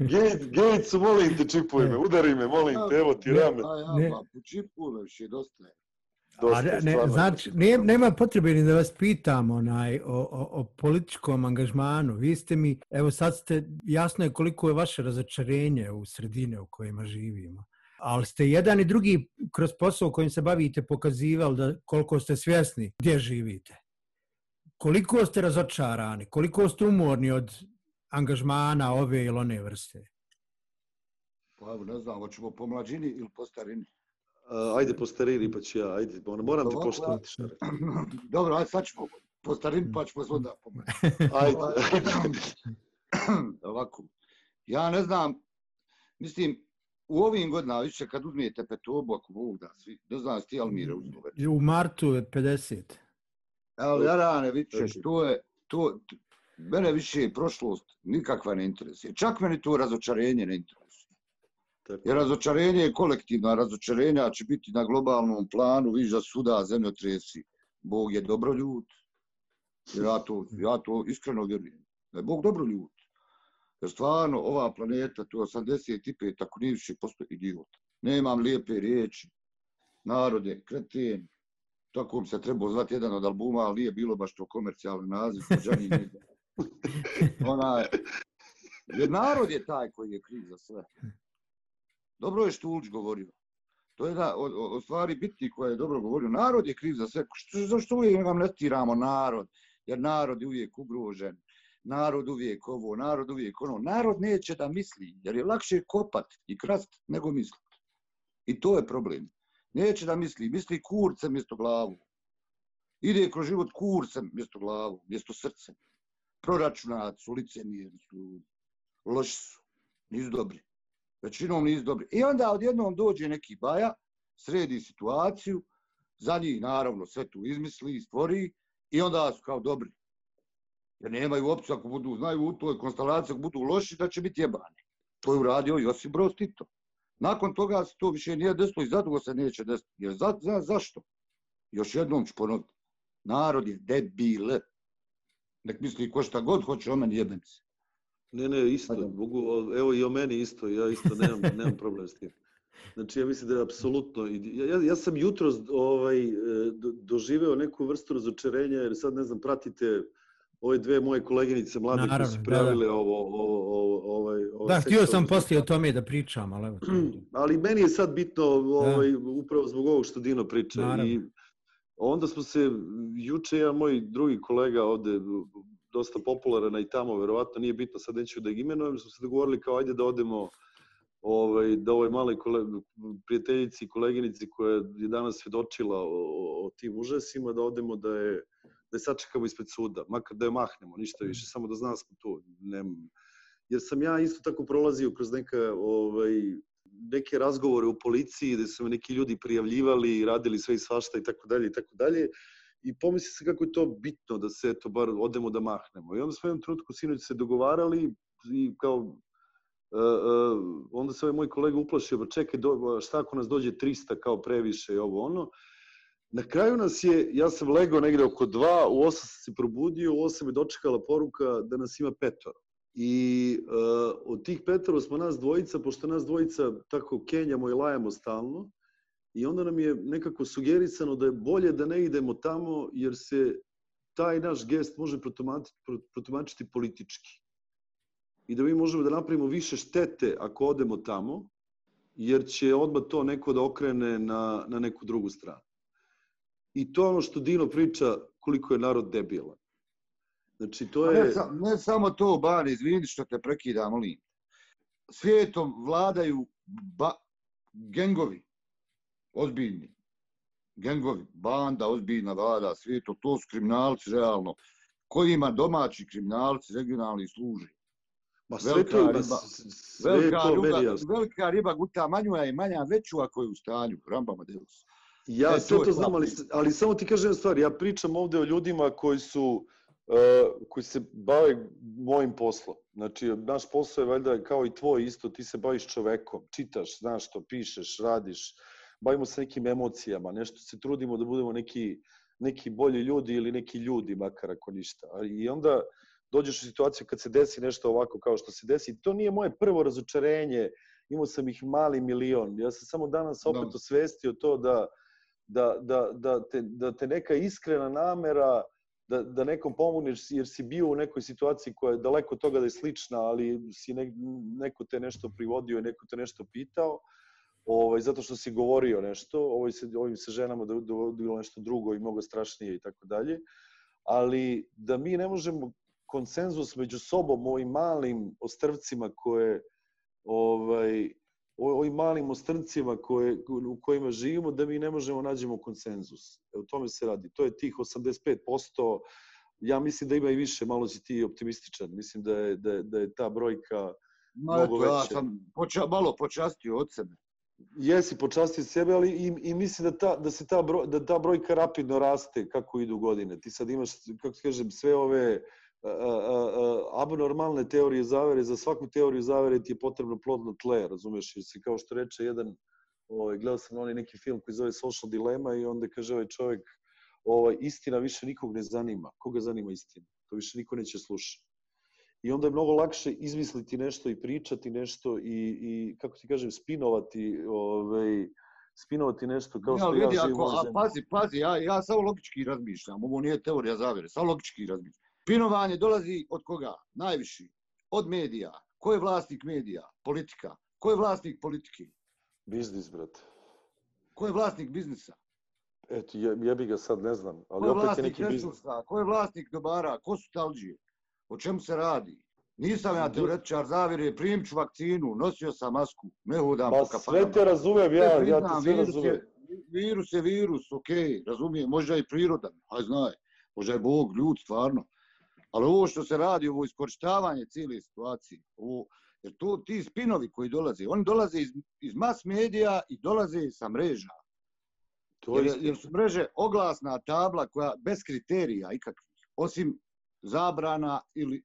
E: Gates, Gates, molim te, čipuj me, udari me, molim te, evo ti rame.
C: A ja,
A: Ne.
C: pa, čipuj me više, dosta je.
E: Dosta,
A: A ne, ne, znači, nije, nema potrebe ni da vas pitam onaj, o, o, o političkom angažmanu. Vi ste mi, evo sad ste, jasno je koliko je vaše razočarenje u sredine u kojima živimo. Ali ste jedan i drugi kroz posao kojim se bavite pokazivali da koliko ste svjesni gdje živite. Koliko ste razočarani, koliko ste umorni od angažmana ove ili one vrste.
C: Pa evo, ne znam, hoćemo po mlađini ili po starini.
B: A, ajde po starini pa ću ja, ajde, moram, moram te
C: Ovako,
B: poštovati rekao.
C: Dobro, ajde sad ćemo po starini, pa ćemo se onda po
B: Ajde,
C: Ovako, ja ne znam, mislim, u ovim godinama, više kad uzmijete petobu, ako Bog da, svi, ne znam, sti Almire uzmu već.
A: U martu je 50.
C: Ali ja rane, vidite,
B: Znači.
C: to je, to, mene više prošlost nikakva ne interesuje. Čak meni to razočarenje ne interesuje.
B: tako.
C: Jer razočarenje je kolektivno, a razočarenja će biti na globalnom planu, viš da suda zemljotresi. Bog je dobro ljud. Jer Ja to, ja to iskreno vjerujem. Da je Bog dobro ljud. Jer stvarno ova planeta, je 85, tako nije više postoji idiot. Nemam lijepe riječi. Narode, kreten. Tako bi se trebao zvati jedan od albuma, ali nije bilo baš to komercijalni naziv. Johnny Nigga. Onaj, jer narod je taj koji je kriv za sve. Dobro je Štulić govorio. To je jedna od, od stvari bitni koja je dobro govorio. Narod je kriv za sve. Što, zašto uvijek amnestiramo narod? Jer narod je uvijek ugrožen. Narod uvijek ovo, narod uvijek ono. Narod neće da misli, jer je lakše kopat i krast nego misli. I to je problem. Neće da misli, misli kurcem mjesto glavu. Ide kroz život kurcem mjesto glavu, mjesto srcem. Proračunat su, licemjerni su, loši su, nisu dobri većinom nisu dobri. I onda odjednom dođe neki baja, sredi situaciju, za njih naravno sve tu izmisli, stvori i onda su kao dobri. Jer nemaju opciju ako budu, znaju u toj konstelaciji, ako budu loši, da će biti jebani. To je uradio Josip Broz Tito. Nakon toga se to više nije desilo i zadugo se neće desiti. Jer za, za, zašto? Još jednom ću ponoviti. Narod je debil. Nek misli ko šta god hoće o meni jebem se.
B: Ne, ne, isto, mogu, evo i o meni isto, ja isto nemam, nemam problem s tim. Znači, ja mislim da je apsolutno, ja, ja sam jutro ovaj, e, do- doživeo neku vrstu razočarenja, jer sad, ne znam, pratite ove dve moje koleginice mlade koje su
A: da,
B: prijavile ovo, ovo, ovo, ovaj, ovo
A: Da, htio sam poslije o tome da pričam, ali evo.
B: Ali meni je sad bitno ovaj, upravo zbog ovog što Dino priča.
A: Naravno.
B: I onda smo se, juče jedan moj drugi kolega ovde, dosta popularan i tamo, verovatno nije bitno, sad neću da ih imenujem, smo se dogovorili kao ajde da odemo ovaj, da ovoj maloj kole, prijateljici i koleginici koja je danas svedočila o, o, o tim užasima, da odemo da je da je sačekamo ispred suda, makar da je mahnemo, ništa više, samo da zna smo tu. Ne, jer sam ja isto tako prolazio kroz neka, ovaj, neke razgovore u policiji gde su me neki ljudi prijavljivali radili sve i svašta i tako dalje i tako dalje. I pomisli se kako je to bitno da se eto bar odemo da mahnemo. I onda smo u jednom trenutku sinoć se dogovarali i kao uh, uh, onda se ovaj moj kolega uplašio, pa čekaj, do, šta ako nas dođe 300 kao previše i ovo ono. Na kraju nas je, ja sam legao negde oko dva, u osam sam se probudio, u osam je dočekala poruka da nas ima petoro. I uh, od tih petoro smo nas dvojica, pošto nas dvojica tako kenjamo i lajamo stalno, i onda nam je nekako sugerisano da je bolje da ne idemo tamo, jer se taj naš gest može protumačiti, protumačiti politički. I da mi možemo da napravimo više štete ako odemo tamo, jer će odmah to neko da okrene na, na neku drugu stranu. I to je ono što Dino priča koliko je narod debilan. Znači, to
C: Ne,
B: je...
C: sa, ne samo to, Bani, izvini što te prekidam, molim. Svijetom vladaju ba, gengovi, ozbiljni. Gengovi, banda, ozbiljna vlada svijetom, to su kriminalci realno, kojima domaći kriminalci regionalni služe.
B: Ma sve
C: velika
B: to, ma,
C: riba-
B: sve
C: Velika,
B: to
C: riba, velika riba guta manjua i manja veću ako je u stanju. Rambama Deus.
B: Ja
C: E,
B: sve
C: to
B: znam, ali, ali samo ti kažem stvar, ja pričam ovde o ljudima koji su uh, koji se bave mojim poslom. Znači, naš posao je valjda kao i tvoj isto, ti se baviš čovekom, čitaš, znaš što pišeš, radiš, bavimo se nekim emocijama, nešto se trudimo da budemo neki, neki bolji ljudi ili neki ljudi, makar ako ništa. I onda dođeš u situaciju kad se desi nešto ovako kao što se desi. To nije moje prvo razočarenje, imao sam ih mali milion. Ja sam samo danas opet
C: Da.
B: osvestio to da, da, da, da, te, da te neka iskrena namera da, da nekom pomogneš jer si bio u nekoj situaciji koja je daleko od toga da je slična, ali si ne, neko te nešto privodio i neko te nešto pitao, ovaj, zato što si govorio nešto, ovaj se, ovim se ženama da dovodilo nešto drugo i mnogo strašnije i tako dalje, ali da mi ne možemo konsenzus među sobom ovim malim ostrvcima koje ovaj o- ovim malim ostrncima koje, u kojima živimo, da mi ne možemo nađemo konsenzus. E, o tome se radi. To je tih 85%, ja mislim da ima i više, malo si ti optimističan. Mislim da je, da je, da je ta brojka,
C: Ma,
B: Mnogo
C: eto, ja sam poča, malo počastio od sebe.
B: jesi počastio sebe, ali i, i mislim da, ta, da, se ta broj, da ta brojka rapidno raste kako idu godine. Ti sad imaš, kako kažem, sve ove a, abnormalne teorije zavere, za svaku teoriju zavere ti je potrebno plodno tle, razumeš, jer se kao što reče jedan, ovaj, gledao sam onaj neki film koji zove Social Dilema i onda kaže ovaj čovjek, ovaj, istina više nikog ne zanima. Koga zanima istina? To više niko neće slušati. I onda je mnogo lakše izmisliti nešto i pričati nešto i, i kako ti kažem, spinovati, ovaj, spinovati nešto kao
C: Ja,
B: što
C: ali
B: ja
C: vidi,
B: živim
C: ako, a
B: zemlji.
C: pazi, pazi, ja, ja samo logički razmišljam, ovo nije teorija zavere, samo logički razmišljam. Pinovanje dolazi od koga? Najviši. Od medija. Ko je vlasnik medija? Politika. Ko je vlasnik politike?
B: Biznis, brate.
C: Ko je vlasnik biznisa?
B: Eto, je, jebi ga sad, ne znam,
C: Ko
B: ali
C: je
B: opet je
C: vlasnik
B: neki biznis.
C: Ko je vlasnik dobara? Ko su talđije? O čemu se radi? Nisam ja teoretičar zavire, primit ću vakcinu, nosio sam masku, ne hodam
B: Pa
C: po
B: sve
C: kafanama.
B: te razumem, ja,
C: Sve
B: ja te sve razumem.
C: virus je virus, ok, razumijem, možda i prirodan, aj znaj, možda je Bog, ljud, stvarno. Ali ovo što se radi, ovo iskorištavanje cijele situacije, ovo, jer to ti spinovi koji dolaze, oni dolaze iz, iz mas medija i dolaze sa mreža.
B: To je
C: Jer, jer su mreže oglasna tabla koja bez kriterija ikakvih, osim zabrana ili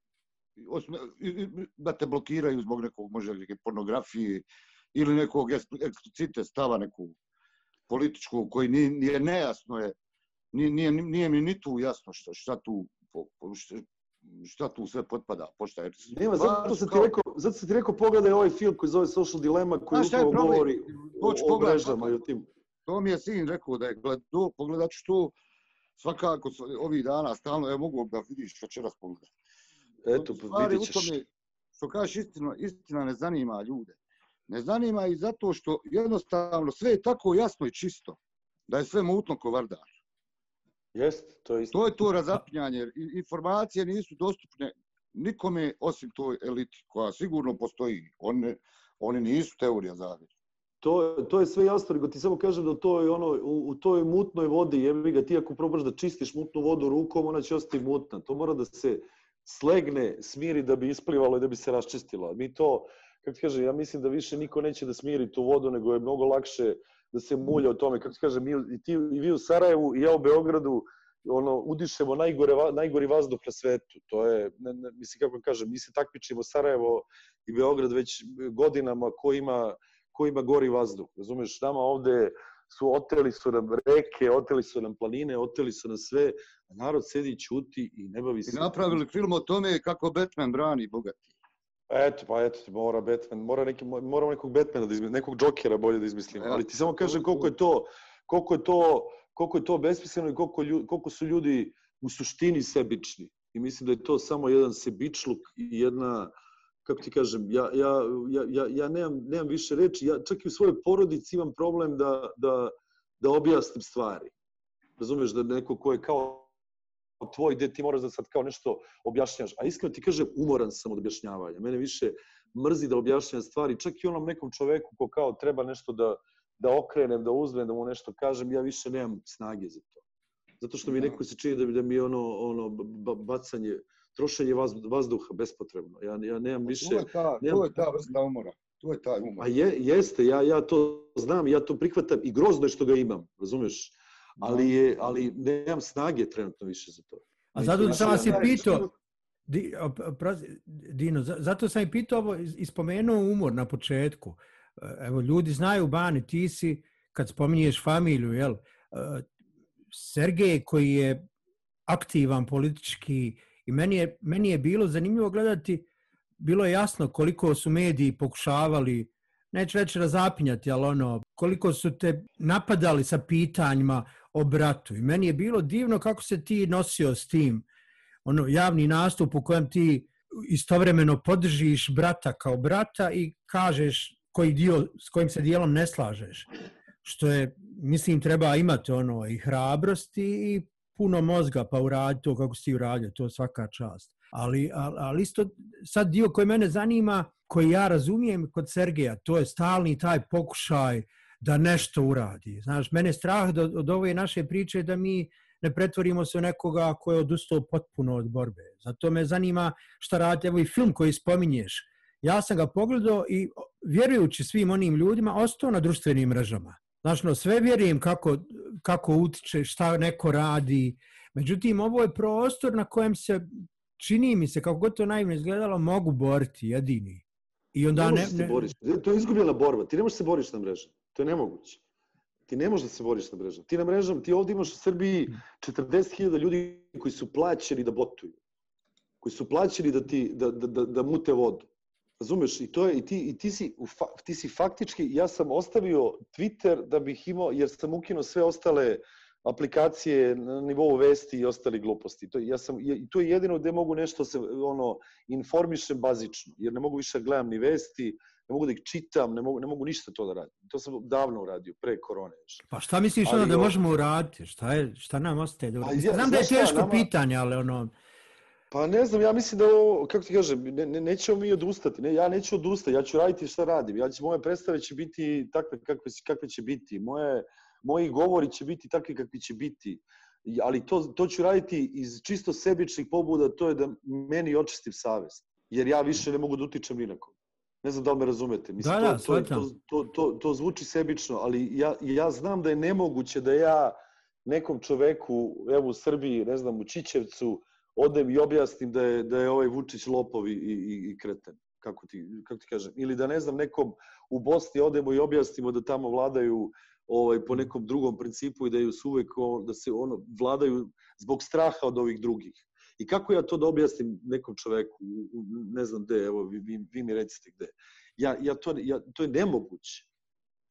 C: osim, i- da te blokiraju zbog nekog možda neke pornografije ili nekog eks- eksplicite stava nekog političkog koji nije, nije nejasno je, nije, nije, nije mi ni tu jasno šta, šta tu po- po- šta, šta tu sve potpada, pošta. Jer,
B: Nema, zato sam ti
C: kao-
B: rekao, zato sam ti rekao pogledaj ovaj film koji zove Social Dilemma koji
C: je
B: upravo govori
C: To ću
B: o, o mrežama i o tim.
C: To mi je sin rekao da je gledao, pogledat ću to svakako ovih dana stalno, evo mogu da vidiš večeras pogledat.
B: Eto, pa vidit ćeš.
C: tome, što kažeš istina, istina ne zanima ljude. Ne zanima i zato što jednostavno sve je tako jasno i čisto, da je sve mutno ko vardar.
B: Jest, to je istina.
C: To je to razapinjanje, informacije nisu dostupne nikome osim toj eliti, koja sigurno postoji. Oni, oni nisu teorija zavire.
B: To, to je sve jasno, nego ti samo kažem da to je ono, u, u toj mutnoj vodi, jebi ga, ti ako probaš da čistiš mutnu vodu rukom, ona će ostati mutna. To mora da se slegne, smiri da bi isplivalo i da bi se raščistilo. Mi to, kako ti kažem, ja mislim da više niko neće da smiri tu vodu, nego je mnogo lakše da se mulja o tome. Kako ti kažem, mi, i, ti, i vi u Sarajevu i ja u Beogradu, ono, udišemo najgore, najgori vazduh na svetu. To je, ne, ne, mislim, kako kažem, mi se takmičimo Sarajevo i Beograd već godinama ko ima ko ima gori vazduh. Razumeš, nama ovde su oteli su nam reke, oteli su nam planine, oteli su nam sve, a narod sedi i ćuti i ne bavi
C: I
B: se.
C: napravili film o tome kako Batman brani bogati.
B: Eto, pa eto, mora Batman, mora neki, moramo nekog Batmana da izmislimo, nekog Jokera bolje da izmislimo. Ali ti samo kažem koliko je to, koliko je to, koliko je to besmisleno i koliko, ljudi, koliko su ljudi u suštini sebični. I mislim da je to samo jedan sebičluk i jedna, kako ti kažem, ja, ja, ja, ja, ja nemam, nemam više reči, ja čak i u svojoj porodici imam problem da, da, da objasnim stvari. Razumeš, da neko ko je kao tvoj, gde ti moraš da sad kao nešto objašnjaš. A iskreno ti kažem, umoran sam od objašnjavanja. Mene više mrzi da objašnjam stvari, čak i onom nekom čoveku ko kao treba nešto da, da okrenem, da uzmem, da mu nešto kažem, ja više nemam snage za to. Zato što mi neko se čini da, mi- da mi ono, ono ba- bacanje, trošenje vaz, vazduha bespotrebno. Ja, ja nemam više...
C: To je ta,
B: nemam-
C: to je ta vrsta umora. To je taj umor.
B: A je, jeste, ja, ja to znam, ja to prihvatam i grozno je što ga imam, razumeš? Ali, je, ali nemam snage trenutno više za to.
A: A zato
C: Znači,
A: sam vas i
C: ja-
A: pitao, Di, Dino, za- zato sam i pitao ovo, is- ispomenuo umor na početku. E, Evo, ljudi znaju, Bani, ti si, kad spominješ familiju, jel, uh, Sergej koji je aktivan politički i meni je, meni je bilo zanimljivo gledati, bilo je jasno koliko su mediji pokušavali, neću reći razapinjati, ali ono, koliko su te napadali sa pitanjima o bratu. I meni je bilo divno kako se ti nosio s tim, ono, javni nastup u kojem ti istovremeno podržiš brata kao brata i kažeš koji dio, s kojim se dijelom ne slažeš. Što je, mislim, treba imati ono i hrabrosti i puno mozga pa uradi to kako si uradio, to je svaka čast. Ali, ali, ali isto sad dio koji mene zanima, koji ja razumijem kod Sergeja, to je stalni taj pokušaj da nešto uradi. Znaš, mene je strah da, od ove naše priče da mi ne pretvorimo se u nekoga ko je odustao potpuno od borbe. Zato me zanima šta radi, evo i film koji spominješ. Ja sam ga pogledao i vjerujući svim onim ljudima, ostao na društvenim mrežama. Znaš, no, sve vjerujem kako, kako utiče, šta neko radi. Međutim, ovo je prostor na kojem se, čini mi se, kako god to naivno izgledalo, mogu boriti jedini.
B: I onda ne, ne, ne... To je izgubljena borba. Ti ne možeš se boriti na mreži. To je nemoguće. Ti ne možeš da se boriš na mrežama. Ti na mrežama, ti ovdje imaš u Srbiji 40.000 ljudi koji su plaćeni da botuju. Koji su plaćeni da, ti, da, da, da, da mute vodu. Razumeš? I, to je, i, ti, i ti, si, ti si faktički, ja sam ostavio Twitter da bih imao, jer sam ukinuo sve ostale aplikacije na nivou vesti i ostali gluposti. To, ja sam, I to je jedino gde mogu nešto se ono informišem bazično, jer ne mogu više da gledam ni vesti, ne mogu da ih čitam, ne mogu, ne mogu ništa to da radim. To sam davno uradio, pre korone.
A: Pa šta misliš ali, ono da možemo uraditi? Šta, je, šta nam ostaje? Da ja, Znam da je teško nama... pitanje, ali ono...
B: Pa ne znam, ja mislim da ovo, kako ti kažem, ne, ne, nećemo mi odustati. Ne, ja neću odustati, ja ću raditi šta radim. Ja će, moje predstave će biti takve kakve, kakve će biti. Moje, moji govori će biti takvi kakvi će biti. Ali to, to ću raditi iz čisto sebičnih pobuda, to je da meni očistim savest. Jer ja više ne mogu da utičem inakom. Ne znam da li me razumete.
A: Mislim, da, da,
B: to, to, to, to, to zvuči sebično, ali ja, ja znam da je nemoguće da ja nekom čoveku, evo u Srbiji, ne znam, u Čićevcu, odem i objasnim da je, da je ovaj Vučić lopov i, i, i kreten. Kako ti, kako ti kažem? Ili da ne znam, nekom u Bosni odemo i objasnimo da tamo vladaju ovaj po nekom drugom principu i da ju su uvek da se ono vladaju zbog straha od ovih drugih. I kako ja to da objasnim nekom čoveku, ne znam gde, evo, vi, vi, vi mi recite gde. Ja, ja, to, ja, to je nemoguće.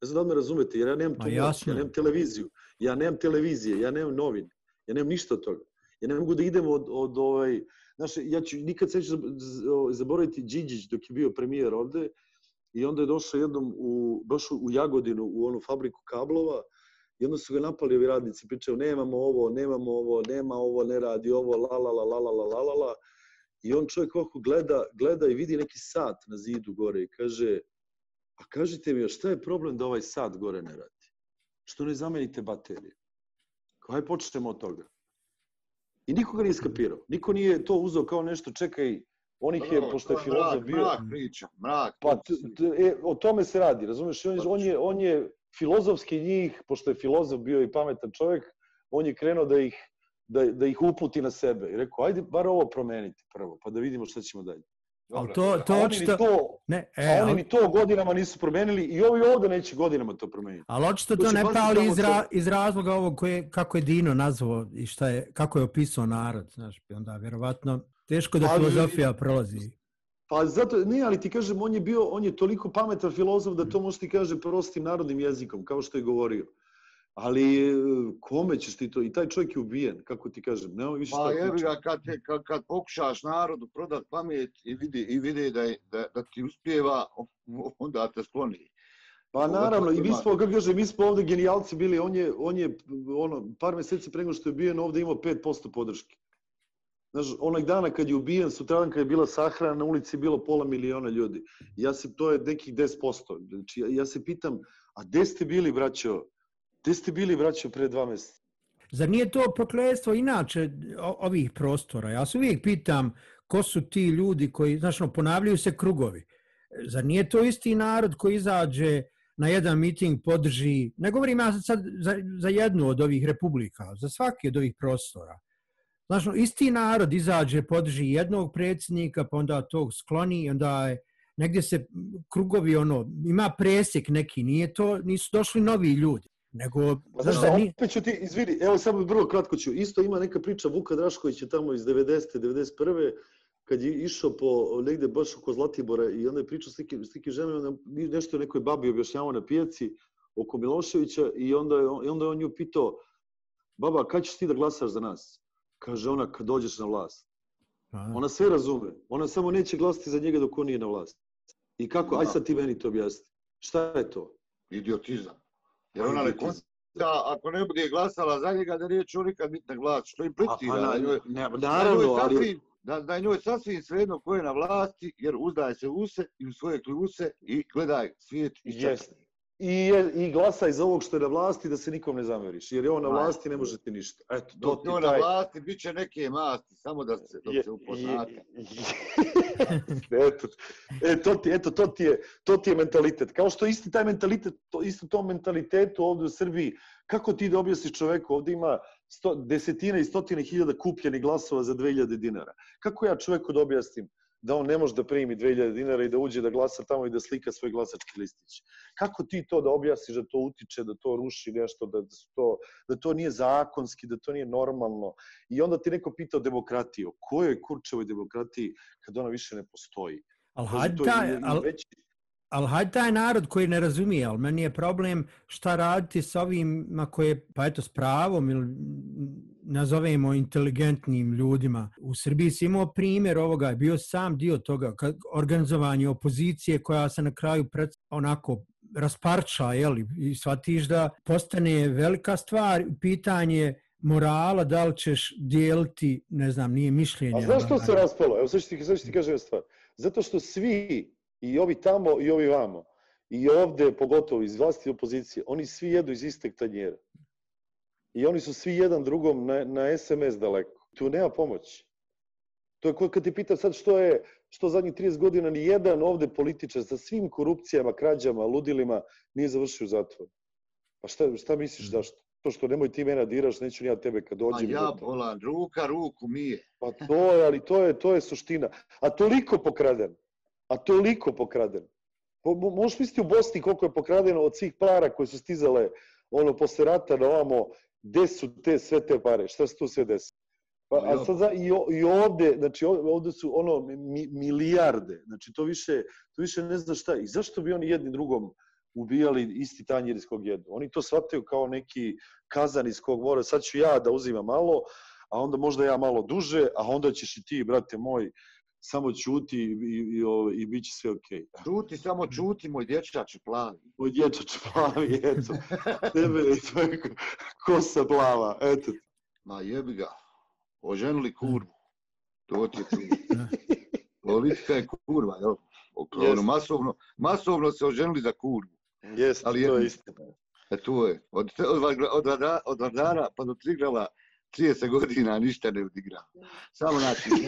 B: Ne znam da me razumete, jer ja nemam tu ja nemam televiziju, ja nemam televizije, ja nemam novine, ja nemam ništa od toga. Ja ne mogu da idem od, od ovaj, znaš, ja ću nikad se ću zaboraviti Điđić dok je bio premijer ovde i onda je došao jednom u, došao u Jagodinu u onu fabriku kablova I onda su ga napali ovi radnici, pričaju, nemamo ovo, nemamo ovo, nema ovo, ne radi ovo, la la la la la la la la la. I on čovjek ovako gleda, gleda i vidi neki sat na zidu gore i kaže, a kažite mi, šta je problem da ovaj sat gore ne radi? Što ne zamenite baterije? Kaj počnemo od toga? I niko ga nije skapirao. Niko nije to uzeo kao nešto, čekaj, on ih je, pošto je filozof bio...
C: Mrak priča, mrak.
B: Pa, e, o tome se radi, razumeš? On on je, on je filozofski njih, pošto je filozof bio i pametan čovjek, on je krenuo da ih, da, da ih uputi na sebe. I rekao, ajde bar ovo promeniti prvo, pa da vidimo šta ćemo dalje.
A: Dobro, to, to
B: a očito... To, ne, e, a oni mi to godinama nisu promenili i ovi ovde neće godinama to promeniti.
A: Ali očito to, to ne pali iz, ra, iz razloga ovog koje, kako je Dino nazvao i šta je, kako je opisao narod. Znaš, onda vjerovatno teško da filozofija prolazi.
B: Pa zato, ne, ali ti kažem, on je bio, on je toliko pametan filozof da to može ti kaže prostim narodnim jezikom, kao što je govorio. Ali e, kome ćeš ti to? I taj čovjek je ubijen, kako ti kažem. Nema više
C: pa jebi ga, kad, kad, kad pokušaš narodu prodat pamet i vidi, i vidi da, je, da, da ti uspjeva, onda te skloni.
B: Pa naravno, i mi smo, kako kažem, mi smo ovde genijalci bili, on je, on je ono, par meseci prego što je ubijen ovde imao 5% podrške. Znaš, onaj dana kad je ubijen, sutradan kad je bila sahrana, na ulici je bilo pola miliona ljudi. Ja se, to je nekih 10%. Znači, ja, ja se pitam, a gde ste bili, braćo, gde ste bili, braćo, pre dva mjeseca?
A: Zar nije to prokledstvo inače ovih prostora? Ja se uvijek pitam ko su ti ljudi koji, znaš, no, ponavljaju se krugovi. Zar nije to isti narod koji izađe na jedan miting, podrži, ne govorim ja sad za, za jednu od ovih republika, za svaki od ovih prostora. Znaš, ono, isti narod izađe, podrži jednog predsjednika, pa onda tog skloni, onda je, negdje se krugovi, ono, ima presjek neki, nije to, nisu došli novi ljudi. Nego,
B: Pa
A: znaš da ni...
B: opet ću ti, izvini, evo samo vrlo kratko ću, isto ima neka priča Vuka Draškovića tamo iz 90. 91. kad je išao po negde baš oko Zlatibora i onda je pričao s nekim, s nekim ženom, onda je nešto nekoj babi objašnjavao na pijaci oko Miloševića i onda je, on- i onda je on nju pitao, baba, kad ćeš ti da glasaš za nas? Kaže ona, kad dođeš na vlast.
A: A,
B: Ona sve razume, ona samo neće glasati za njega dok on nije na vlasti. I kako, aj sad ti meni to objasni. Šta je to?
C: Idiotizam. Jer ona ne konsta, ako ne bude glasala za njega, da neće on nikad biti na glas. Što im
B: A,
C: pliti,
B: pa, na,
C: njoj,
B: ne,
C: njoj
B: naravno, ali...
C: da, da je njoj sasvim svejedno ko je na vlasti, jer uzdaje se u se i u svoje kljuse i gledaj svijet i
B: Jeste. I, je, I glasaj za ovog što je na vlasti da se nikom ne zameriš. Jer je on na vlasti ne može ti ništa. Eto, to
C: Dok
B: ti
C: na vlasti, bit će neke masti, samo da se, dok
B: je-
C: se upoznate.
B: je- eto, e, to ti, eto, to ti, je, to ti je mentalitet. Kao što isti taj mentalitet, to, isto tom mentalitetu ovdje u Srbiji, kako ti da objasniš čoveku, ovdje ima sto, desetine i stotine hiljada kupljenih glasova za 2000 dinara. Kako ja čoveku da objasnim da on ne može da primi 2000 dinara i da uđe da glasa tamo i da slika svoj glasački listić. Kako ti to da objasniš da to utiče, da to ruši nešto, da, da, to, da to nije zakonski, da to nije normalno. I onda ti neko pita o demokratiji. O kojoj kurčevoj demokratiji kad ona više ne postoji?
A: ali hajde al,
B: već-
A: ali hajde taj narod koji ne razumije, ali meni je problem šta raditi sa ovima koje, pa eto, s pravom ili nazovemo inteligentnim ljudima. U Srbiji si imao primjer ovoga, bio sam dio toga, kad organizovanje opozicije koja se na kraju pred, onako rasparča, jeli, i shvatiš da postane velika stvar, pitanje morala, da li ćeš dijeliti, ne znam, nije mišljenje.
B: A znaš što
A: ali-
B: se raspalo? Evo sad ću ti, sad ću ti kažem stvar. Zato što svi, i ovi tamo i ovi vamo, i ovde pogotovo iz vlasti i opozicije, oni svi jedu iz isteg tanjera. I oni su svi jedan drugom na, na SMS daleko. Tu nema pomoći. To je kad ti pitam sad što je, što zadnjih 30 godina ni jedan ovde političar sa svim korupcijama, krađama, ludilima nije završio u zatvoru. Pa šta, šta misliš zašto? To što nemoj ti mene diraš, neću ni ja tebe kad dođem. i
C: ja bolan, ruka ruku mije.
B: Pa to je, ali to je, to je suština. A toliko pokraden. A toliko pokraden. Po, mo- možeš misliti u Bosni koliko je pokradeno od svih para koje su stizale ono posle rata na ovamo, gde su te sve te pare, šta se tu sve desi? Pa, a
C: Ja.
B: sad za, i, i ovde, znači ovde su ono mi, milijarde, znači to više, to više ne zna šta. I zašto bi oni jedni drugom ubijali isti tanjir iz kog jedu? Oni to shvataju kao neki kazan iz kog mora, sad ću ja da uzimam malo, a onda možda ja malo duže, a onda ćeš i ti, brate moj, samo čuti i, i, i, i bit će sve okej. Okay.
C: Čuti, samo čuti, moj dječač plavi.
B: Moj dječač plavi, eto. Tebe tvoja ko- kosa plava, eto.
C: Ma jebi ga. Oženili kurvu. To ti je čudo. Politika je kurva, jel? Ono,
B: Jest.
C: masovno, masovno se oženili za kurvu. Ali
B: to je istina.
C: E to je. Od, od, Vagla- od, Vada- od Vardara pa do Triglava 30 godina ništa ne odigra. Samo znači...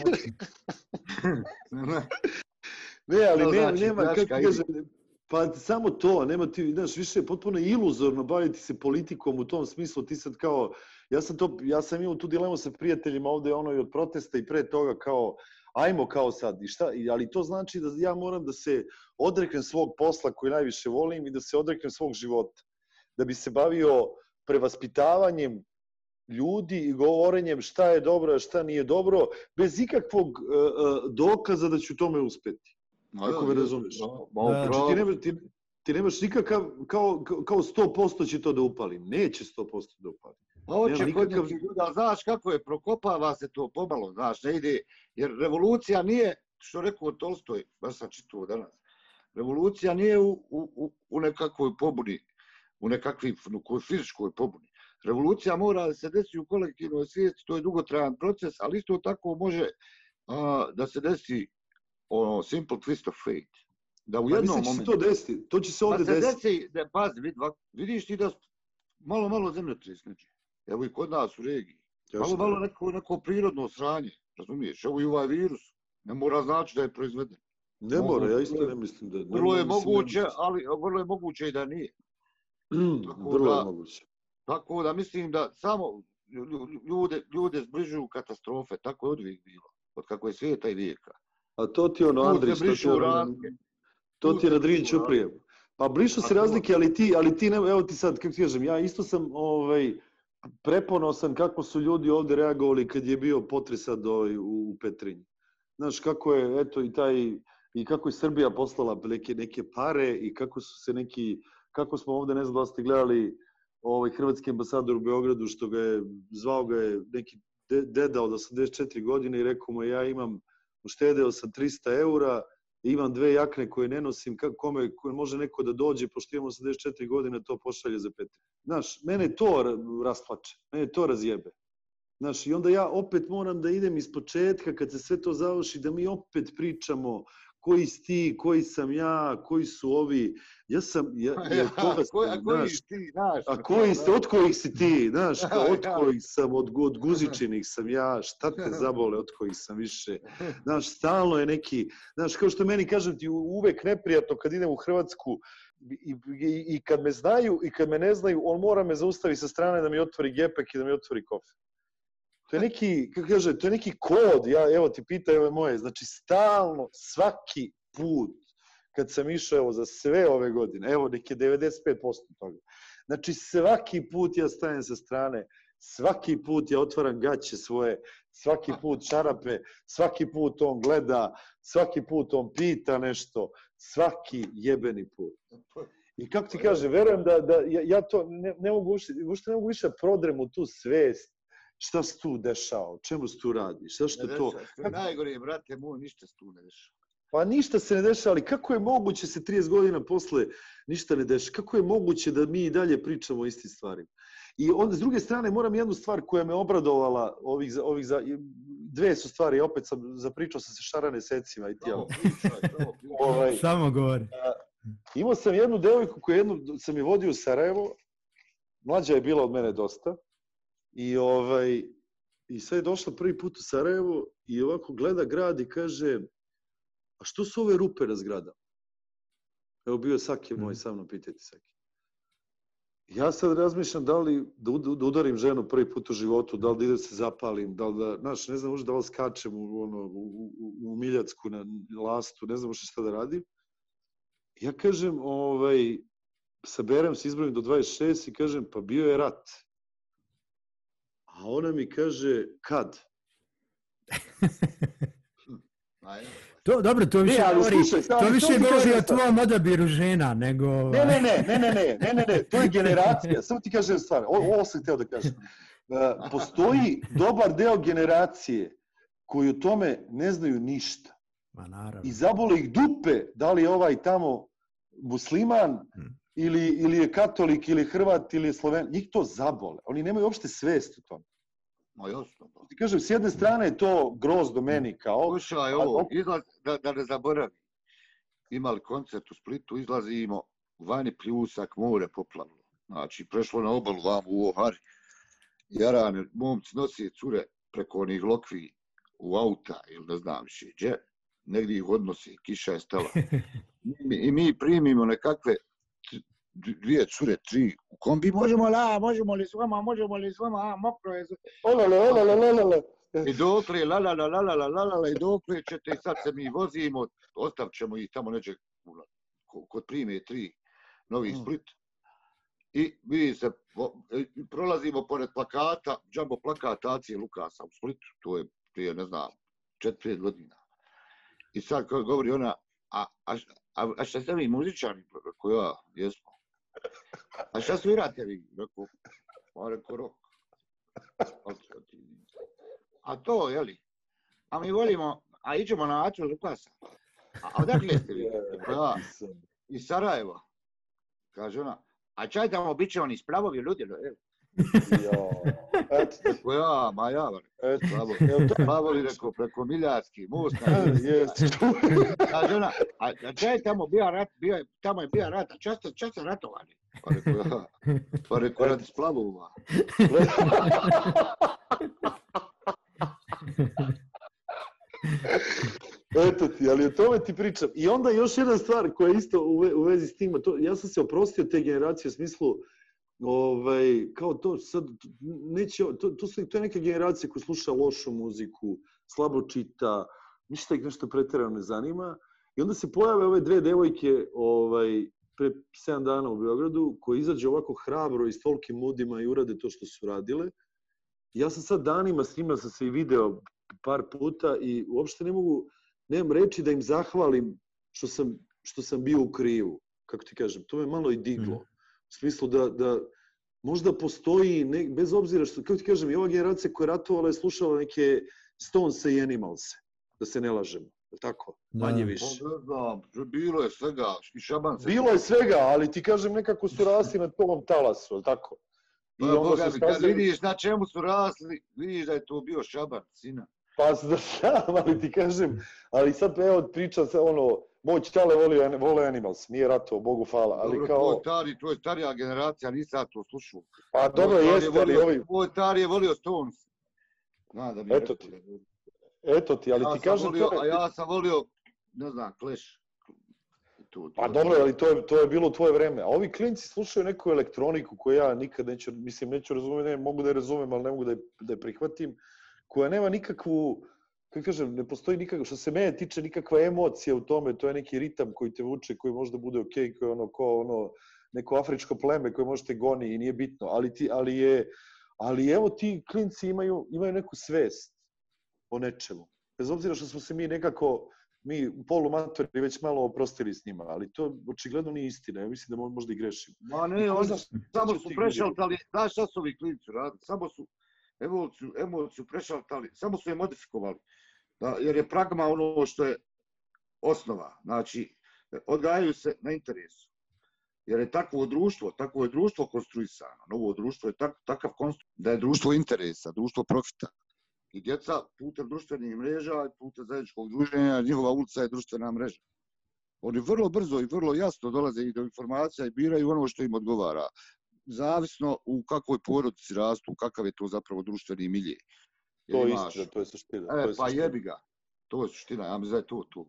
B: Ne, ali nema,
C: znači,
B: nema kako kažem, pa samo to, nema ti, znaš, više je potpuno iluzorno baviti se politikom u tom smislu, ti sad kao, ja sam to, ja sam imao tu dilemu sa prijateljima ovde, ono i od protesta i pre toga kao, ajmo kao sad, i šta, ali to znači da ja moram da se odreknem svog posla koji najviše volim i da se odreknem svog života, da bi se bavio prevaspitavanjem ljudi i govorenjem šta je dobro, a šta nije dobro, bez ikakvog uh, dokaza da ću u tome uspeti. Kako me razumeš?
A: Da.
B: Znači, ti, nemaš, ti, ti nemaš nikakav, kao, kao 100% će to da upali. Neće 100% da upali.
C: Pa hoće
B: Nema
C: kod
B: nikakav-
C: nekih ljudi, ali znaš kako je, prokopava se to pomalo, znaš, ne ide, jer revolucija nije, što rekao Tolstoj, baš sam čitao danas, revolucija nije u, u, u, u nekakvoj pobuni, u nekakvoj u fizičkoj pobuni. Revolucija mora da se desi u kolektivnoj svijesti, to je dugotrajan proces, ali isto tako može a, da se desi ono, simple twist of fate. Da u
B: Pa
C: jednom
B: se
C: momentu...
B: to desiti. To će se
C: Pa
B: ovde
C: se
B: desiti.
C: desi, da, pazi, vid, vidiš ti da malo, malo zemljotres neđe. Evo i kod nas u regiji. Malo, malo neko, neko prirodno sranje, razumiješ? Evo i ovaj virus. Ne mora znači da je proizveden.
B: Ne mora, ja isto ne mislim da... ne
C: Vrlo je moguće, ali vrlo je moguće i da nije. tako
B: Vrlo je
C: da-
B: moguće.
C: Tako da mislim da samo lju- lju- ljude, ljude zbližuju katastrofe. Tako je od uvijek bilo. Od kako je svijeta i vijeka.
B: A to ti ono, Andrić, to ti ono- to ti je
C: se
B: na Drin
C: brišu
B: Ćuprije. Pa brišu se razlike, ali ti, ali ti ne, evo ti sad, kako ti kažem, ja isto sam ovaj, preponosan kako su ljudi ovde reagovali kad je bio potres sad ovaj, u, Petrinji. Znaš, kako je, eto, i taj, i kako je Srbija poslala neke, neke pare i kako su se neki, kako smo ovde, ne znam da ste gledali, ovaj hrvatski ambasador u Beogradu, što ga je, zvao ga je neki deda od 84 godine i rekao mu ja imam, uštedeo sam 300 eura, imam dve jakne koje ne nosim, kome, kome, koje može neko da dođe, pošto imam 84 godine, to pošalje za pet. Znaš, mene to rasplače, mene to razjebe. Znaš, i onda ja opet moram da idem iz početka, kad se sve to završi, da mi opet pričamo koji si ti, koji sam ja, koji su ovi. Ja sam, ja, ja koga
C: a koji, a
B: sam,
C: koji
B: znaš,
C: si ti, znaš?
B: a koji ste, od kojih si ti, znaš, od
C: Ja.
B: kojih sam, od, od guzičinih sam ja, šta te zabole, od kojih sam više. Znaš, stalno je neki, znaš, kao što meni kažem ti, uvek neprijatno kad idem u Hrvatsku i, i, i kad me znaju i kad me ne znaju, on mora me zaustavi sa strane da mi otvori gepek i da mi otvori kofe. To je neki, kako kaže, to je neki kod, ja, evo ti pitaj ove moje, znači stalno, svaki put kad sam išao evo, za sve ove godine, evo neke 95% toga, znači svaki put ja stajem sa strane, svaki put ja otvaram gaće svoje, svaki put čarape, svaki put on gleda, svaki put on pita nešto, svaki jebeni put. I kako ti kaže, verujem da, da ja, ja to ne, ne mogu ušte, ušte ne mogu više prodrem u tu svest, šta se tu dešava, o čemu se tu radi, šta što to...
C: Najgore, brate moj, ništa se tu ne dešava.
B: Pa ništa se ne dešava, ali kako je moguće se 30 godina posle ništa ne dešava? Kako je moguće da mi i dalje pričamo o istim stvarima? I onda, s druge strane, moram jednu stvar koja me obradovala, ovih, ovih za, dve su stvari, opet sam zapričao sam se šarane secima i tijelo. Ovaj,
A: Samo govori.
B: Imao sam jednu devojku koju jednu sam je vodio u Sarajevo, mlađa je bila od mene dosta, i, ovaj, i sad je došla prvi put u Sarajevo i ovako gleda grad i kaže, a što su ove rupe na zgradama? Evo bio je Saki moj,
A: Mhm.
B: sa mnom pitajte Saki. Ja sad razmišljam da li da udarim ženu prvi put u životu, da li da idem se zapalim, da li da, znaš, ne znam možda da li skačem u, ono, u, u, u Miljacku na lastu, ne znam možda šta da radim. Ja kažem, ovaj, saberem se, izbrojim do 26 i kažem, pa bio je rat. A ona mi kaže, kad?
A: To, dobro, to više
B: ali
A: govori,
B: slušaj,
A: to više
B: to
A: govori
B: kažem
A: o tvom odabiru žena, nego...
B: Ne, ne, ne, ne, ne, ne, ne, ne, ne, to je generacija. Samo ti kažem stvar, ovo, ovo sam hteo da kažem. Postoji dobar deo generacije koji o tome ne znaju ništa.
A: Ma naravno.
B: I zabole ih dupe da li je ovaj tamo musliman
A: Hmm.
B: Ili, ili je katolik ili hrvat ili je sloven. Njih to zabole. Oni nemaju uopšte svest o tome.
C: Ma jasno. pa.
B: Ti kažem, s jedne strane je to grozdo meni kao...
C: Slušaj
B: A,
C: ovo,
B: op-
C: izlaz, da, da ne zaboravim. Imali koncert u Splitu, izlazimo, vani pljusak, more poplavilo. Znači, prešlo na obalu, vam u Ohari. Jarane, momci nosi cure preko onih lokvi u auta, ili ne znam više gdje. Negdje ih odnosi, kiša je stala. Mi- I mi primimo nekakve dvije cure, tri u kombi. Možemo la, možemo li s vama, možemo li s vama, a, mokro je.
B: Olale, olale, olale.
C: I dokle, la la la la la la la la la, i dokle ćete, i sad se mi vozimo, ostavit ćemo ih tamo neđe kod prime tri Novi
B: Mm.
C: Split. I mi se i prolazimo pored plakata, džambo plakat Acije Lukasa u Splitu, to je prije, ne znam, četiri godina. I sad kao govori ona, a, a, a, a šta ste vi muzičani? Rekao ja, jesmo. A šta svirate vi? Rekao, pa rekao rock. A, to, jeli? A mi volimo, a iđemo na Acu Lukasa. A a odakle ste vi? Rekao ja, iz Sarajeva. Kaže ona, a čaj tamo bit će oni splavovi ljudi.
B: Jo, eto,
C: Rekao ja, ma ja,
B: eto,
C: splavovi.
B: evo to.
C: Splavovi, rekao, preko Miljacki, most.
B: Jeste.
C: Kaže ona, a, a čaj je tamo bio rat, bio je, tamo je bio rat, a často, často ratovali. Pa rekao ja, pa rekao radi splavova.
B: Eto ti, ali o tome ti pričam. I onda još jedna stvar koja je isto u, ve, u vezi s tim, to, ja sam se oprostio te generacije u smislu, ovaj, kao to sad, neće, to, to, su, to je neka generacija koja sluša lošu muziku, slabo čita, ništa ih nešto pretjerano ne zanima. I onda se pojave ove dve devojke ovaj,
F: pre 7 dana u Beogradu, koje izađe ovako hrabro i s tolkim mudima i urade to što su radile. Ja sam sad danima s njima sam se i video par puta i uopšte ne mogu, nemam reći da im zahvalim što sam, što sam bio u krivu, kako ti kažem. To me malo i diglo. Mm. U smislu da, da možda postoji, ne, bez obzira što, kako ti kažem, i ova generacija koja je ratovala je slušala neke Stones i Animals, da se ne lažemo. Tako, da. manje više.
C: Pa, da, bilo je svega, i šaban se.
B: Bilo je svega, ali ti kažem nekako su rasli na tom talasu, tako?
C: I pa, onda se kad vidiš na čemu su rasli, vidiš da je to bio šaban, sina.
B: Pa da sam, ali ti kažem, ali sad evo priča se ono, moj čale volio, vole Animals, nije rato, Bogu hvala, ali dobro, kao...
C: To je, stari, to je starija generacija, nisam ja to slušao.
B: Pa dobro, jeste, ali ovi...
C: Moj tar je volio Stones.
B: Zna da bi Eto ti. Eto ti, ali
C: ja
B: ti kažem...
C: Volio, to je... A ja sam volio, ne znam, Clash.
B: Tu, tu, pa dobro, ali to je, to je bilo tvoje vreme. A ovi klinci slušaju neku elektroniku koju ja nikad neću, mislim, neću razumeti, ne, mogu da je razumem, ali ne mogu da je, da je prihvatim, koja nema nikakvu, kako kažem, ne postoji nikakva, što se mene tiče, nikakva emocija u tome, to je neki ritam koji te vuče, koji možda bude okej, okay, koji je ono, ko ono, neko afričko pleme koje možete goni i nije bitno, ali, ti, ali je, ali evo ti klinci imaju, imaju neku svest o nečemu. Bez obzira što smo se mi nekako, mi u polu matori već malo oprostili s njima, ali to očigledno nije istina. Ja mislim da možda i grešim.
C: Ma ne, on samo su prešaltali, znaš šta su ovi klinci radili? Samo su emociju, emociju prešaltali, samo su je modifikovali. Da, jer je pragma ono što je osnova. Znači, odgajaju se na interesu. Jer je takvo društvo, takvo je društvo konstruisano. Novo društvo je tak, takav konstru... da je društvo interesa, društvo profita. I djeca putem društvenih mreža putem zajedničkog druženja, njihova ulica je društvena mreža. Oni vrlo brzo i vrlo jasno dolaze i do informacija i biraju ono što im odgovara. Zavisno u kakvoj porodici rastu, kakav je to zapravo društveni milje.
B: To je istina, to je suština.
C: E, je pa jebi ga. To je suština, ja mislim da je to tu.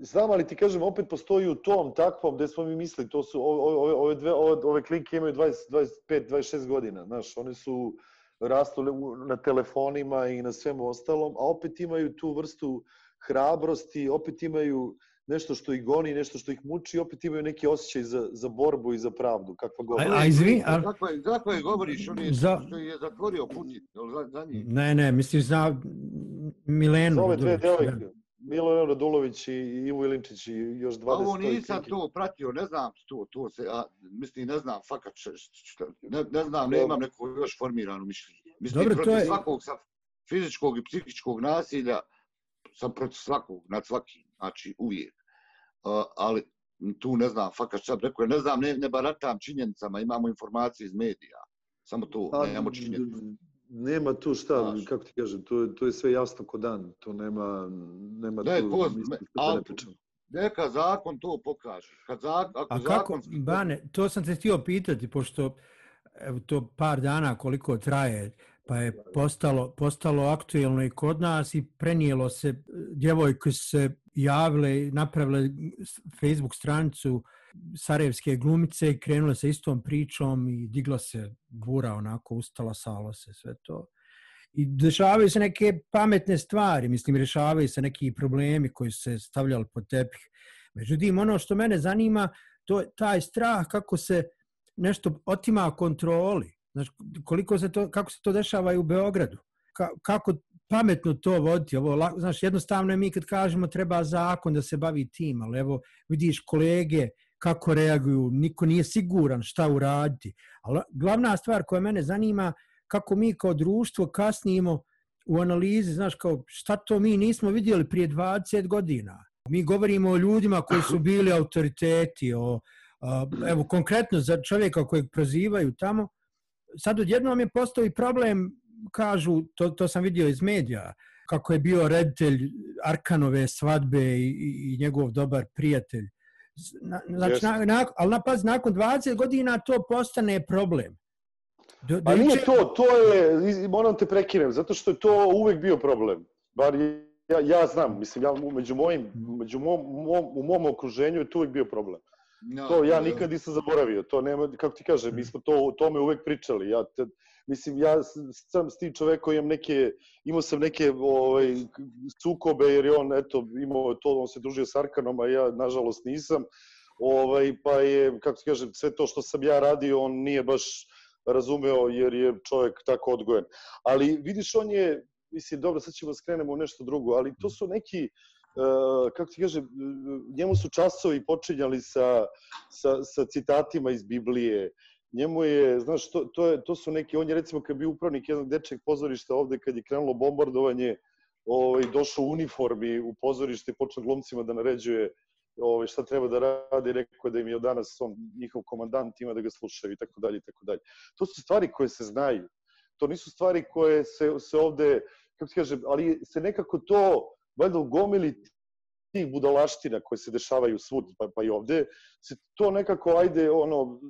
B: Znam, ali ti kažem, opet postoji u tom takvom, gde smo mi mislili, to su, ove, ove, dve, ove, ove klinke imaju 20, 25, 26 godina, znaš, oni su rastuli na telefonima i na svemu ostalom, a opet imaju tu vrstu hrabrosti, opet imaju nešto što ih goni, nešto što ih muči, opet imaju neki osjećaj za, za borbu i za pravdu, kakva god.
A: A, a izvi, a...
C: Kako je, kako je govoriš, on je, za... što je zatvorio Putin, za, za njih?
A: Ne, ne, misliš za Milenu. Za
B: ove dve devojke. Milo Radulović i Ivo Ilinčić i još 20
C: Ovo nisam to pratio, ne znam to, to se, a, mislim, ne znam, fakat, šta, ne, ne znam, ne imam neko još formirano mišljenje. Mislim, Dobro, protiv je... svakog sa fizičkog i psihičkog nasilja, sam protiv svakog, nad svakim, znači uvijek. Ali tu ne znam, fakat šta rekao, ne znam, ne, ne baratam činjenicama, imamo informacije iz medija. Samo to, pa, nemamo činjenica
F: nema tu šta, Znaš. kako ti kažem, to, to je sve jasno ko dan, to nema, nema ne, tu,
C: to, mislim, ali, ne Neka zakon to pokaže. Kad zak, ako
A: A kako, zakon... Bane, to sam te htio pitati, pošto evo, to par dana koliko traje, pa je postalo, postalo aktuelno i kod nas i prenijelo se, djevojke se javile, napravile Facebook stranicu Sarajevske glumice i krenule sa istom pričom i digla se bura onako, ustala salo se, sve to. I dešavaju se neke pametne stvari, mislim, rešavaju se neki problemi koji se stavljali pod tepih. Međutim, ono što mene zanima, to je taj strah kako se nešto otima kontroli. Znači, koliko se to, kako se to dešava i u Beogradu. Ka, kako pametno to voditi. Ovo, znaš, jednostavno je mi kad kažemo treba zakon da se bavi tim, ali evo vidiš kolege kako reaguju, niko nije siguran šta uraditi. Ali glavna stvar koja mene zanima, kako mi kao društvo kasnimo u analizi, znaš, kao šta to mi nismo vidjeli prije 20 godina. Mi govorimo o ljudima koji su bili autoriteti, o, evo, konkretno za čovjeka kojeg prozivaju tamo, sad odjednom je postao i problem, kažu, to, to sam vidio iz medija, kako je bio reditelj Arkanove svadbe i, i njegov dobar prijatelj Znači, na, na, ali napaz, nakon 20 godina to postane problem.
B: Do, pa nije to, to je, moram te prekinem, zato što je to uvek bio problem. Bar ja, ja znam, mislim, ja među mojim, među mom, mom, u mom okruženju je to uvek bio problem. No, to ja nikad nisam zaboravio, to nema, kako ti kažem, mi smo to, o tome uvek pričali. Ja te, mislim, ja sam s tim čovek koji imam neke, imao sam neke ovaj, sukobe, jer je on, eto, imao to, on se družio s Arkanom, a ja, nažalost, nisam. ovaj, pa je, kako se kaže, sve to što sam ja radio, on nije baš razumeo jer je čovjek tako odgojen. Ali vidiš, on je, mislim, dobro, sad ćemo skrenemo u nešto drugo, ali to su neki, uh, kako ti kaže, njemu su časovi počinjali sa, sa, sa citatima iz Biblije, njemu je, znaš, to, to, je, to su neki, on je recimo kad bi upravnik jednog dečeg pozorišta ovde kad je krenulo bombardovanje, ovaj, došao u uniformi u pozorište i počeo glumcima da naređuje ovaj, šta treba da radi, rekao da im je od danas on, njihov komandant ima da ga slušaju i tako dalje i tako dalje. To su stvari koje se znaju. To nisu stvari koje se, se ovde, kako se kaže, ali se nekako to, valjda u gomili tih budalaština koje se dešavaju svud, pa, pa i ovde, se to nekako, ajde, ono,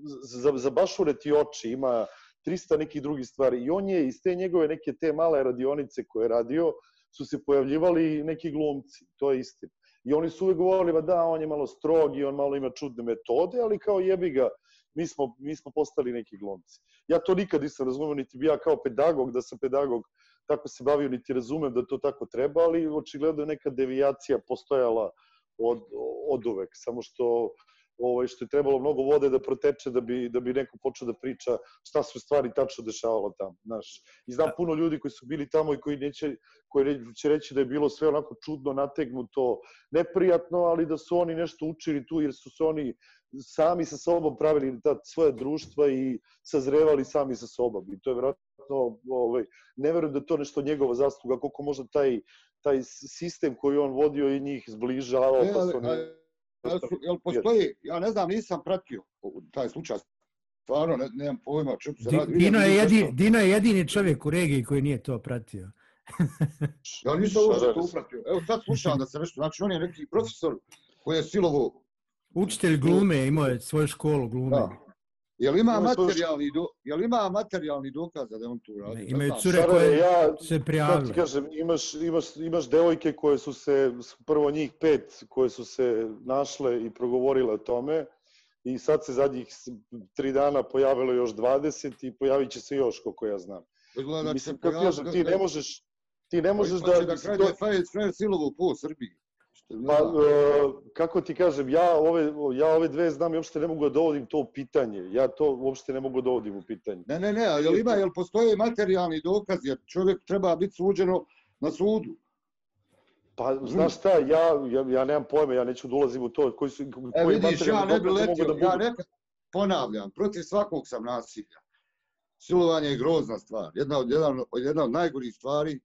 B: zabašure ti oči, ima 300 nekih drugih stvari. I on je iz te njegove neke te male radionice koje je radio, su se pojavljivali neki glumci, to je istina. I oni su uvek govorili, ba da, on je malo strog i on malo ima čudne metode, ali kao jebi ga, mi smo, mi smo postali neki glumci. Ja to nikad nisam razumio, niti bi ja kao pedagog, da sam pedagog, tako se bavio, niti razumem da to tako treba, ali očigledno je neka devijacija postojala od, od uvek. Samo što ovaj, što je trebalo mnogo vode da proteče da bi, da bi neko počeo da priča šta su stvari tačno dešavalo tamo. Znaš. I znam puno ljudi koji su bili tamo i koji, neće, koji će reći da je bilo sve onako čudno, nategnuto, neprijatno, ali da su oni nešto učili tu jer su se oni sami sa sobom pravili ta svoje društva i sazrevali sami sa sobom. I to je vjerojatno, ovaj, ne verujem da to nešto njegova zasluga, koliko možda taj, taj sistem koji on vodio i njih zbližavao.
C: E, pa su oni... Jel postoji, ja ne znam, nisam pratio taj slučaj, stvarno ne, nemam pojma čemu se radi.
A: Dino je, jedini, Dino je jedini čovjek u regiji koji nije to pratio.
C: ja nisam uopšte to upratio. Evo sad slušam da se nešto, znači on je neki profesor koji je silovo
A: Učitelj glume, imao je svoju školu glume. Da.
C: Jel ima materijalni do, jel ima materijalni dokaz da on to radi?
A: Imaju cure koje ja, se prijavile.
B: kažem, imaš, imaš, imaš devojke koje su se, prvo njih pet, koje su se našle i progovorile o tome. I sad se zadnjih tri dana pojavilo još 20 i pojavit će se još, koliko ja znam. Gleda, Mislim, kako kažem, ti ne možeš, ti ne možeš da...
C: Da kraj da je Fajed Silovu po Srbiji.
B: Pa, kako ti kažem, ja ove, ja ove dve znam i uopšte ne mogu da dovodim to u pitanje. Ja to uopšte ne mogu da dovodim u pitanje.
C: Ne, ne, ne, a jel ima, jel postoje materijalni dokaz, jer čovjek treba biti suđeno na sudu?
B: Pa, znaš šta, ja, ja, ja nemam pojme, ja neću da ulazim u to. Koji su,
C: e, vidiš, ja ne bi letio, da ja neka, ponavljam, protiv svakog sam nasilja. Silovanje je grozna stvar, jedna od, jedan, jedna od najgorih stvari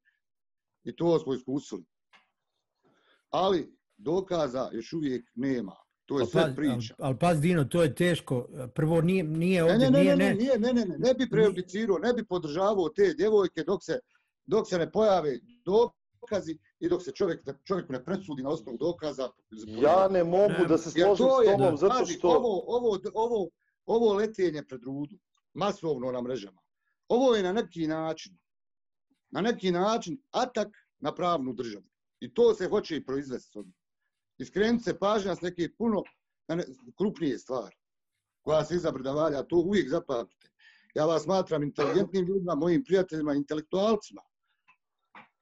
C: i to smo iskusili ali dokaza još uvijek nema. To je sve priča.
A: Ali, ali pas Dino, to je teško. Prvo nije, nije ovdje,
C: ne, ne,
A: nije,
C: ne, ne, ne, ne, ne, ne, ne bi prejudicirao, ne bi podržavao te djevojke dok se, dok se ne pojave dokazi i dok se čovjek, čovjek ne presudi na osnovu dokaza.
B: Ja ne mogu ne, da se složim s tobom, zato što...
C: Ovo, ovo, ovo, ovo letenje pred rudu, masovno na mrežama, ovo je na neki način, na neki način atak na pravnu državu. I to se hoće i proizvesti. Iskrenuti se pažnja s neke puno krupnije stvari koja se izabrda valja. To uvijek zapamtite. Ja vas smatram inteligentnim ljudima, mojim prijateljima, intelektualcima.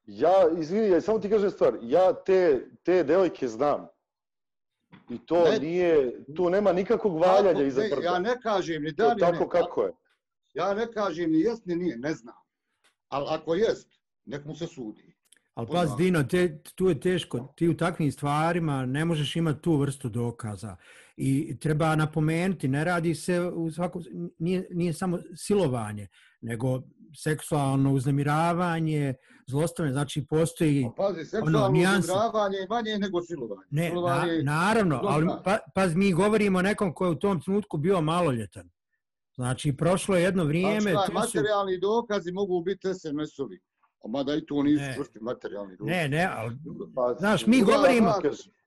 B: Ja, izvini, ja samo ti kažem stvar. Ja te, te devojke znam. I to ne, nije, tu nema nikakvog valjanja iza brda.
C: Ja ne kažem ni da, ni
B: Tako ne, kako je.
C: Ja ne kažem ni jest, ni nije, ne znam. Ali ako jest, nek mu se sudi.
A: Ali pas, Dino, te, tu je teško. Ti u takvim stvarima ne možeš imati tu vrstu dokaza. I treba napomenuti, ne radi se u svakom... Nije, nije samo silovanje, nego seksualno uznemiravanje, zlostavljanje. Znači, postoji...
C: Pa, pazi, seksualno ono, uznemiravanje je manje nego silovanje.
A: Ne,
C: silovanje
A: na, naravno, ali pa, paz, mi govorimo o nekom koji je u tom trenutku bio maloljetan. Znači, prošlo je jedno vrijeme...
C: Pa šta, materijalni su... dokazi mogu biti SMS-ovi. Mada i to nisu čvrsti materijalni
A: drugi. Ne, ne, ali, pa, znaš, mi govorimo,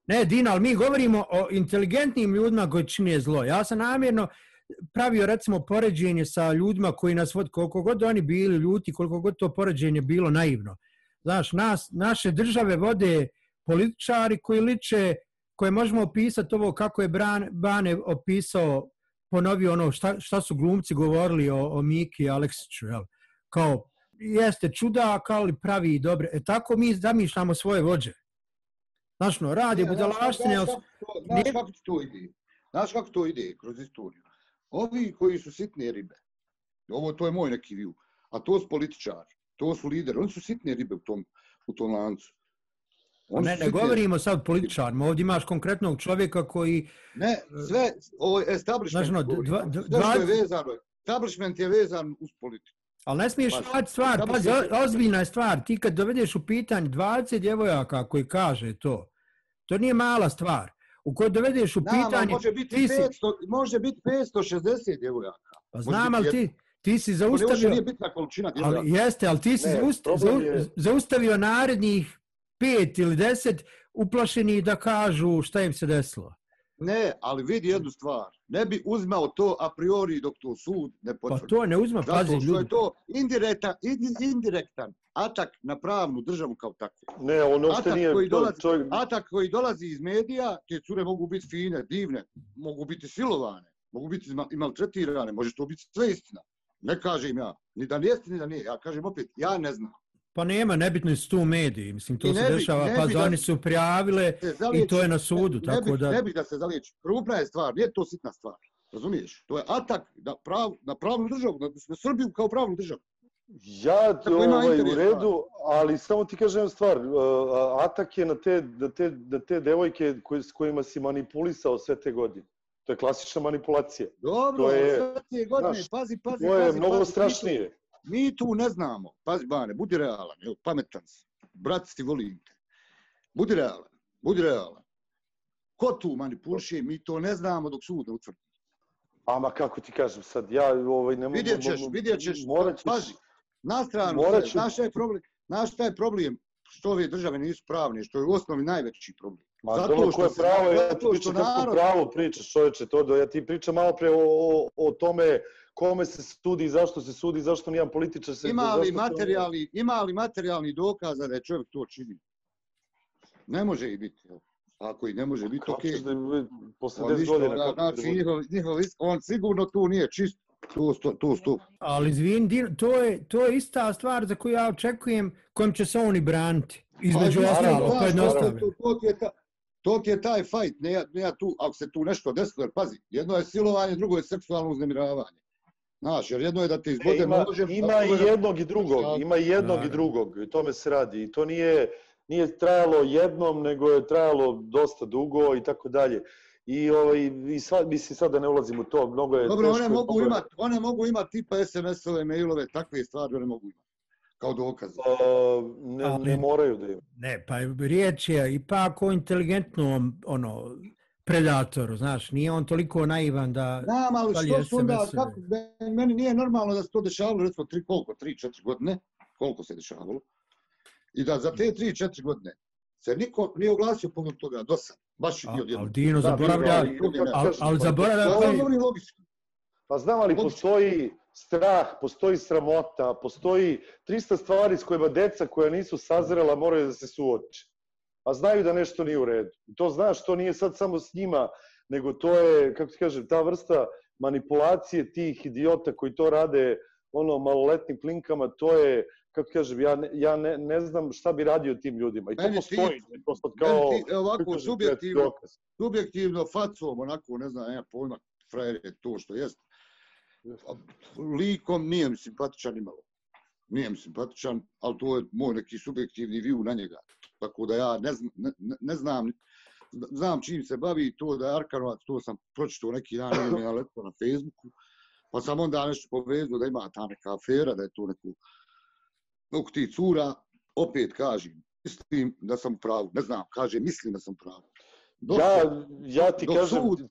A: ne, Dino, ali mi govorimo o inteligentnim ljudima koji čine zlo. Ja sam namjerno pravio, recimo, poređenje sa ljudima koji nas vod, koliko god oni bili ljuti, koliko god to poređenje bilo naivno. Znaš, nas, naše države vode političari koji liče, koje možemo opisati ovo kako je Bran, Bane opisao, ponovio ono šta, šta su glumci govorili o, o Miki Aleksiću, jel? Kao jeste čudak, ali pravi i dobre. E tako mi zamišljamo svoje vođe. Znaš, no, radi budalaštine.
C: Znaš kako to ide? Znaš kako to ide kroz istoriju? Ovi koji su sitne ribe, ovo to je moj neki view, a to su političari, to su lideri, oni su sitne ribe u tom, u tom lancu. Oni
A: Ne, ne govorimo sad političarima, ovdje imaš konkretnog čovjeka koji,
C: Ne, sve, ovo je establishment.
A: Znaš, ono,
C: govorim.
A: dva- dva-
C: sve što je
A: dva-
C: vezano, establishment je vezan uz politiku.
A: Ali ne smiješ raditi stvar, pazi,
C: se-
A: o- ozbiljna je stvar, ti kad dovedeš u pitanje 20 djevojaka koji kaže to, to nije mala stvar. U kojoj dovedeš u
C: Nama
A: pitanje,
C: može biti
A: ti si-
C: 500, može biti 560 djevojaka.
A: pa znam, ali ti, ti si zaustavio,
C: nije bitna količina djevojaka.
A: ali jeste, ali ti si
B: Ne,
A: zaust-
B: problem
A: zau-
B: je-
A: zaustavio narednih pet ili deset uplašeni da kažu šta im se desilo.
C: Ne, ali vidi jednu stvar. Ne bi uzmao to a priori dok to sud ne
A: Pa
C: potvrdi.
A: to ne uzma, pazi
C: Zato što
A: ljudi.
C: je to indirektan, in- indirektan atak na pravnu državu kao takvu.
B: Ne, on uopšte
C: Atak
B: nije...
C: koji
B: to-
C: dolazi-
B: čovjek-
C: Atak koji dolazi iz medija, te cure mogu biti fine, divne, mogu biti silovane, mogu biti izma- i maltretirane, može to biti sve istina. Ne kažem ja, ni da jeste, ni da nije. Ja kažem opet, ja ne znam.
A: Pa nema, nebitno su tu mediji, mislim, to
C: I
A: se
C: ne bi-
A: dešava,
C: ne
A: pa
C: da-
A: oni su prijavile i to je na sudu,
C: ne,
A: tako
C: bi,
A: da...
C: Ne bi da se zaliječi. Krupna je stvar, nije to sitna stvar. Razumiješ? To je atak na, prav, na pravnu državu, na, na Srbiju kao pravnu državu.
B: Ja to ovaj, u redu, ali samo ti kažem stvar, uh, atak je na te, da te, da te devojke koji, s kojima si manipulisao sve te godine. To je klasična manipulacija.
C: Dobro,
B: To je-
C: sve te godine,
B: znaš,
C: pazi, pazi,
B: To je
C: pazi,
B: mnogo
C: pazi,
B: strašnije.
C: Mi tu, ne znamo. Pazi, Bane, budi realan, evo, pametan si. Brat ti volim te. Budi realan, budi realan. Ko tu manipuliše, mi to ne znamo dok sud ne utvrdi.
B: Ama kako ti kažem sad, ja ovaj, ne mogu...
C: Vidjet ćeš, vidjet ćeš,
B: Morat ćeš,
C: pazi. Na stranu,
B: Morat
C: sve,
B: ću-
C: znaš šta je problem? Znaš šta je problem? Što ove države nisu pravne, što je u osnovi najveći problem.
B: Ma
C: Zato
B: dobro,
C: što
B: je pravo, ja ti pričam kako
C: narod-
B: pravo pričaš, čoveče, to da ja ti pričam malo pre o, o, o tome kome se sudi, zašto se sudi, zašto nijedan političar se...
C: Ima li
B: to-
C: materijalni, ima li materijalni dokaza da je čovjek to čini? Ne može i biti. Ako i ne može biti, okej.
B: ćeš da je posle
C: On
B: 10
C: ništa,
B: godina...
C: Znači,
B: da bude?
C: njihov, njihov, on sigurno tu nije čist. Tu, tu, tu, tu.
A: Ali izvin, to je, to je ista stvar za koju ja očekujem kojom će se oni braniti. Između
C: Pa,
A: ostalog,
B: naravno,
A: pojednostavljeno.
C: To, to, je ta, to ti je taj fight, ne, ja- ne ja tu, ako se tu nešto desilo, jer pazi, jedno je silovanje, drugo je seksualno uznemiravanje. Znaš, jer jedno je da te
B: E,
C: izbode
B: ima,
C: nožem,
B: ima
C: a drugo
B: i
C: je
B: jednog i drugog, ima i jednog i
A: Naravno.
B: drugog, i tome se radi. I to nije, nije trajalo jednom, nego je trajalo dosta dugo i tako dalje. I, ovaj, i sad, mislim sad da ne ulazim u to, mnogo je
C: Dobro,
B: teško.
C: one mogu
B: mnogo je-
C: imati, one mogu imati tipa SMS-ove, mailove, takve stvari one mogu imati. Kao dokaz.
B: A, ne,
A: Ali-
B: ne moraju da imaju.
A: Ne, pa riječ je ipak o inteligentnom ono, predatoru, znaš, nije on toliko naivan da...
C: Znam, ali što su onda, kako, me- meni nije normalno da se to dešavalo, recimo, tri, koliko, tri, četiri godine, koliko se dešavalo, i da za te tri, četiri godine se niko nije oglasio pogled toga do sad. Baš i odjedno.
A: ali Dino zaboravlja-. Ali, zaboravlja...
B: Pa znam, ali postoji strah, postoji sramota, postoji 300 stvari s kojima deca koja nisu sazrela moraju da se suoče. A znaju da nešto nije u redu. I to znaš, to nije sad samo s njima, nego to je, kako ti kažem, ta vrsta manipulacije tih idiota koji to rade ono maloletnim klinkama, to je, kako kažem, ja, ne, ja ne, ne znam šta bi radio tim ljudima. I to
C: Meni
B: postoji.
C: ti-
B: to sad kao,
C: Meni ti, ovako,
B: kažem,
C: subjektivno, subjektivno facom, onako, ne znam, nema pojma, frajer je to što jest. Likom nije mi simpatičan imalo. Nije mi simpatičan, ali to je moj neki subjektivni view na njega. Tako da ja ne, znam, ne, ne- ne znam, znam čim se bavi, to da je Arkanovac, to sam pročitao neki dan, nije mi naletio na Facebooku, pa sam onda nešto povezao da ima ta neka afera, da je to neku, oko ti cura, opet kažem, mislim da sam u pravu, ne znam, kaže, mislim da sam pravu. Dok
B: Ja, ja ti
C: dok
B: kažem,
C: sud-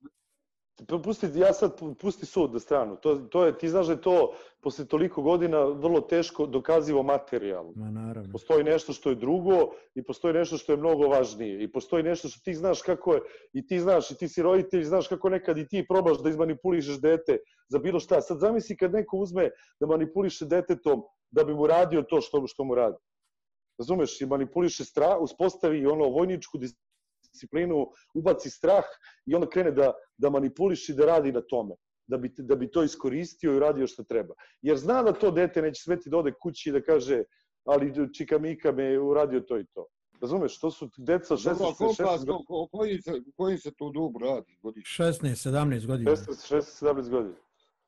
B: Pusti, ja sad pu- pusti sud na stranu. To, to je, ti znaš da je to posle toliko godina vrlo teško dokazivo materijalno.
A: Ma naravno.
B: Postoji nešto što je drugo i postoji nešto što je mnogo važnije. I postoji nešto što ti znaš kako je, i ti znaš, i ti si roditelj, znaš kako nekad i ti probaš da izmanipulišeš dete za bilo šta. Sad zamisli kad neko uzme da manipuliše detetom da bi mu radio to što, što mu radi. Razumeš? I manipuliše strah, uspostavi ono vojničku disciplinu, ubaci strah i onda krene da, da manipuliše i da radi na tome. Da bi, da bi to iskoristio i radio što treba. Jer zna da to dete neće smeti da ode kući i da kaže ali čika Mika me je uradio to i to. Razumeš, to su deca 16,
C: Dobro, koliko,
B: 16
C: ko, ko, koji se, koji se to dobu radi godišnje?
A: 16, 17 godina.
B: 16, 16, 17 godina.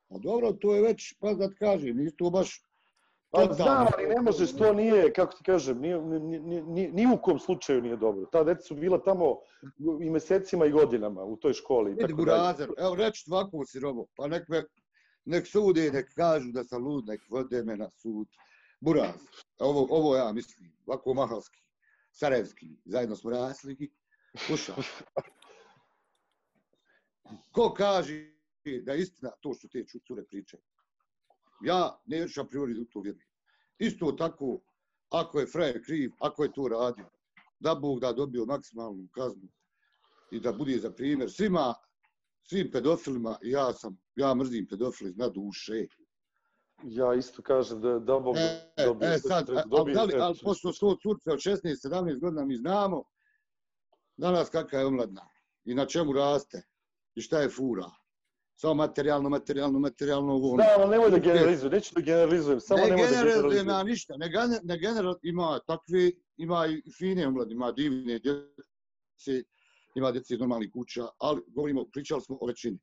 C: A dobro, to je već, pa da ti kažem, nisi to baš...
B: Pa znam, ali ne možeš, to nije, kako ti kažem, ni, ni, ni, ni, ni u kom slučaju nije dobro. Ta deca su bila tamo i mesecima i godinama u toj školi. i
C: Vidi burazer, evo reći ti ovako si robo, pa nek me, nek sude, nek kažu da sam lud, nek vode me na sud. Buraz, ovo, ovo ja mislim, ovako mahalski, sarajevski, zajedno smo rasli, slušaj. Ko kaže da je istina to što te cure pričaju? Ja neću a priori u to vjerujem. Isto tako, ako je frajer kriv, ako je to radio, da Bog da dobio maksimalnu kaznu i da bude za primjer svima, svim pedofilima, ja sam, ja mrzim pedofili na duše.
B: Ja isto kažem da, da Bog
C: E,
B: dobije.
C: e sad,
B: treba-
C: ali,
B: dobije- e,
C: ali pošto su curce od 16-17 godina mi znamo, danas kakva je omladna i na čemu raste i šta je fura. Samo materijalno, materijalno, materijalno ovo.
B: Da, ali nemoj da generalizujem, neću da generalizujem, samo
C: ne
B: nemoj da
C: generalizujem ja ništa, ne, gener, ne general, ima takve, ima i fine omlade, ima divne djece, ima djece iz normalnih kuća, ali govorimo, pričali smo o većini.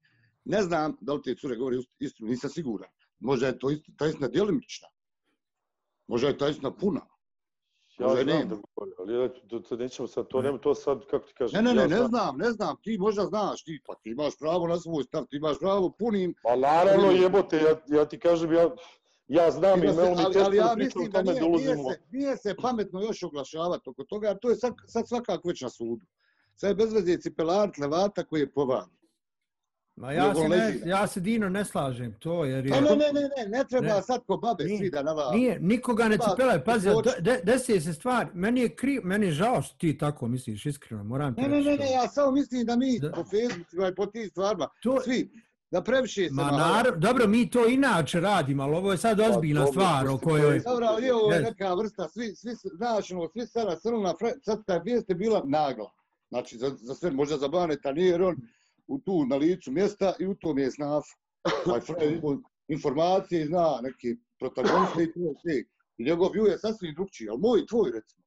C: Ne znam da li te cure govore ist- istinu, nisam siguran. Možda je to isti, ta istina djelimična. Možda je ta istina puna.
B: Ja
C: Možda
B: znam da govorim, ali to, to nećemo sad, to nema, to sad, kako ti kažem.
C: Ne, ne, ne,
B: ja
C: ne
B: znam.
C: znam, ne znam, ti možda znaš, ti, pa ti imaš pravo na svoj stav, ti imaš pravo punim,
B: Pa naravno jebote, ja, ja ti kažem, ja, ja znam i malo mi teško
C: ali
B: da
C: ja
B: pričam
C: da
B: tome
C: nije, nije, se, nije se pametno još oglašavati oko toga, jer to je sad, sad svakako već na sudu. Sad je bez veze cipelar levata koji je povan.
A: Ma ja se, ne, ja se Dino ne slažem to, jer je...
C: Pa ne, ne, ne, ne, ne treba
A: Ne.
C: sad ko babe
A: Nije,
C: svi da nava.
A: Nije, nikoga ne
C: Pa,
A: cipelaj, pazi, de, de, desi se stvar, meni je kriv, meni je žao što ti tako misliš, iskreno, moram ti
C: Ne, ne, ne, ne, ja samo mislim da mi
A: Da.
C: po Facebookima i po tim stvarima,
A: To,
C: svi, da previše se
A: ma naravno, dobro, mi to inače radimo, ali ovo je sad ozbiljna
B: dobro,
A: stvar o kojoj...
C: Dobro, ali ovo je
A: Ne.
C: neka vrsta, svi, svi, znaš, ono, svi sada crna, sad ta vijest je bila nagla. Znači, za, za sve, možda za Baneta nije, jer on u tu na licu mjesta i u tom je snaf. Ovaj Fred imao informacije i zna neke protagoniste i to sve. I njegov view je sasvim drugčiji, ali moj i tvoj, recimo.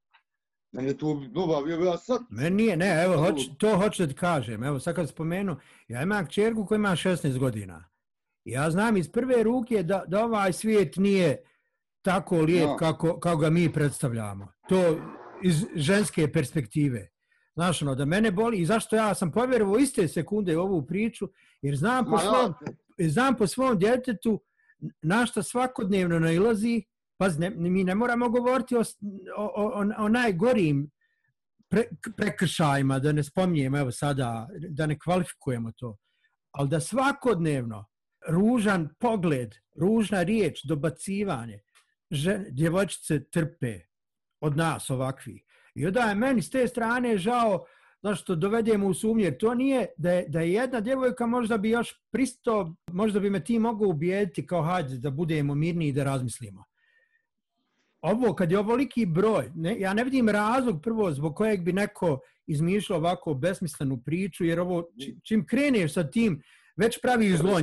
C: Meni je tu nova view, ja sad,
A: Meni nije, ne, evo, hoć, to hoću da kažem. Evo, sad kad spomenu, ja imam kćerku koja ima 16 godina. Ja znam iz prve ruke da, da ovaj svijet nije tako lijep
C: No.
A: kako, kako ga mi predstavljamo. To iz ženske perspektive. Znaš, ono, da mene boli i zašto ja sam povjerovao iste sekunde u ovu priču, jer znam po, svom, znam po svom djetetu na šta svakodnevno nailazi, pa ne, mi ne moramo govoriti o, o, o, o, najgorijim pre, prekršajima, da ne spominjem evo sada, da ne kvalifikujemo to, ali da svakodnevno ružan pogled, ružna riječ, dobacivanje, žen, djevojčice trpe od nas ovakvi. I onda je meni s te strane žao zašto što dovedemo u sumnje, to nije, da je, da je jedna djevojka možda bi još pristo, možda bi me ti mogao ubijediti kao hajde da budemo mirni i da razmislimo. Ovo, kad je ovoliki broj, ne, ja ne vidim razlog prvo zbog kojeg bi neko izmišljao ovako besmislenu priču, jer ovo, čim kreneš sa tim, već pravi zlo,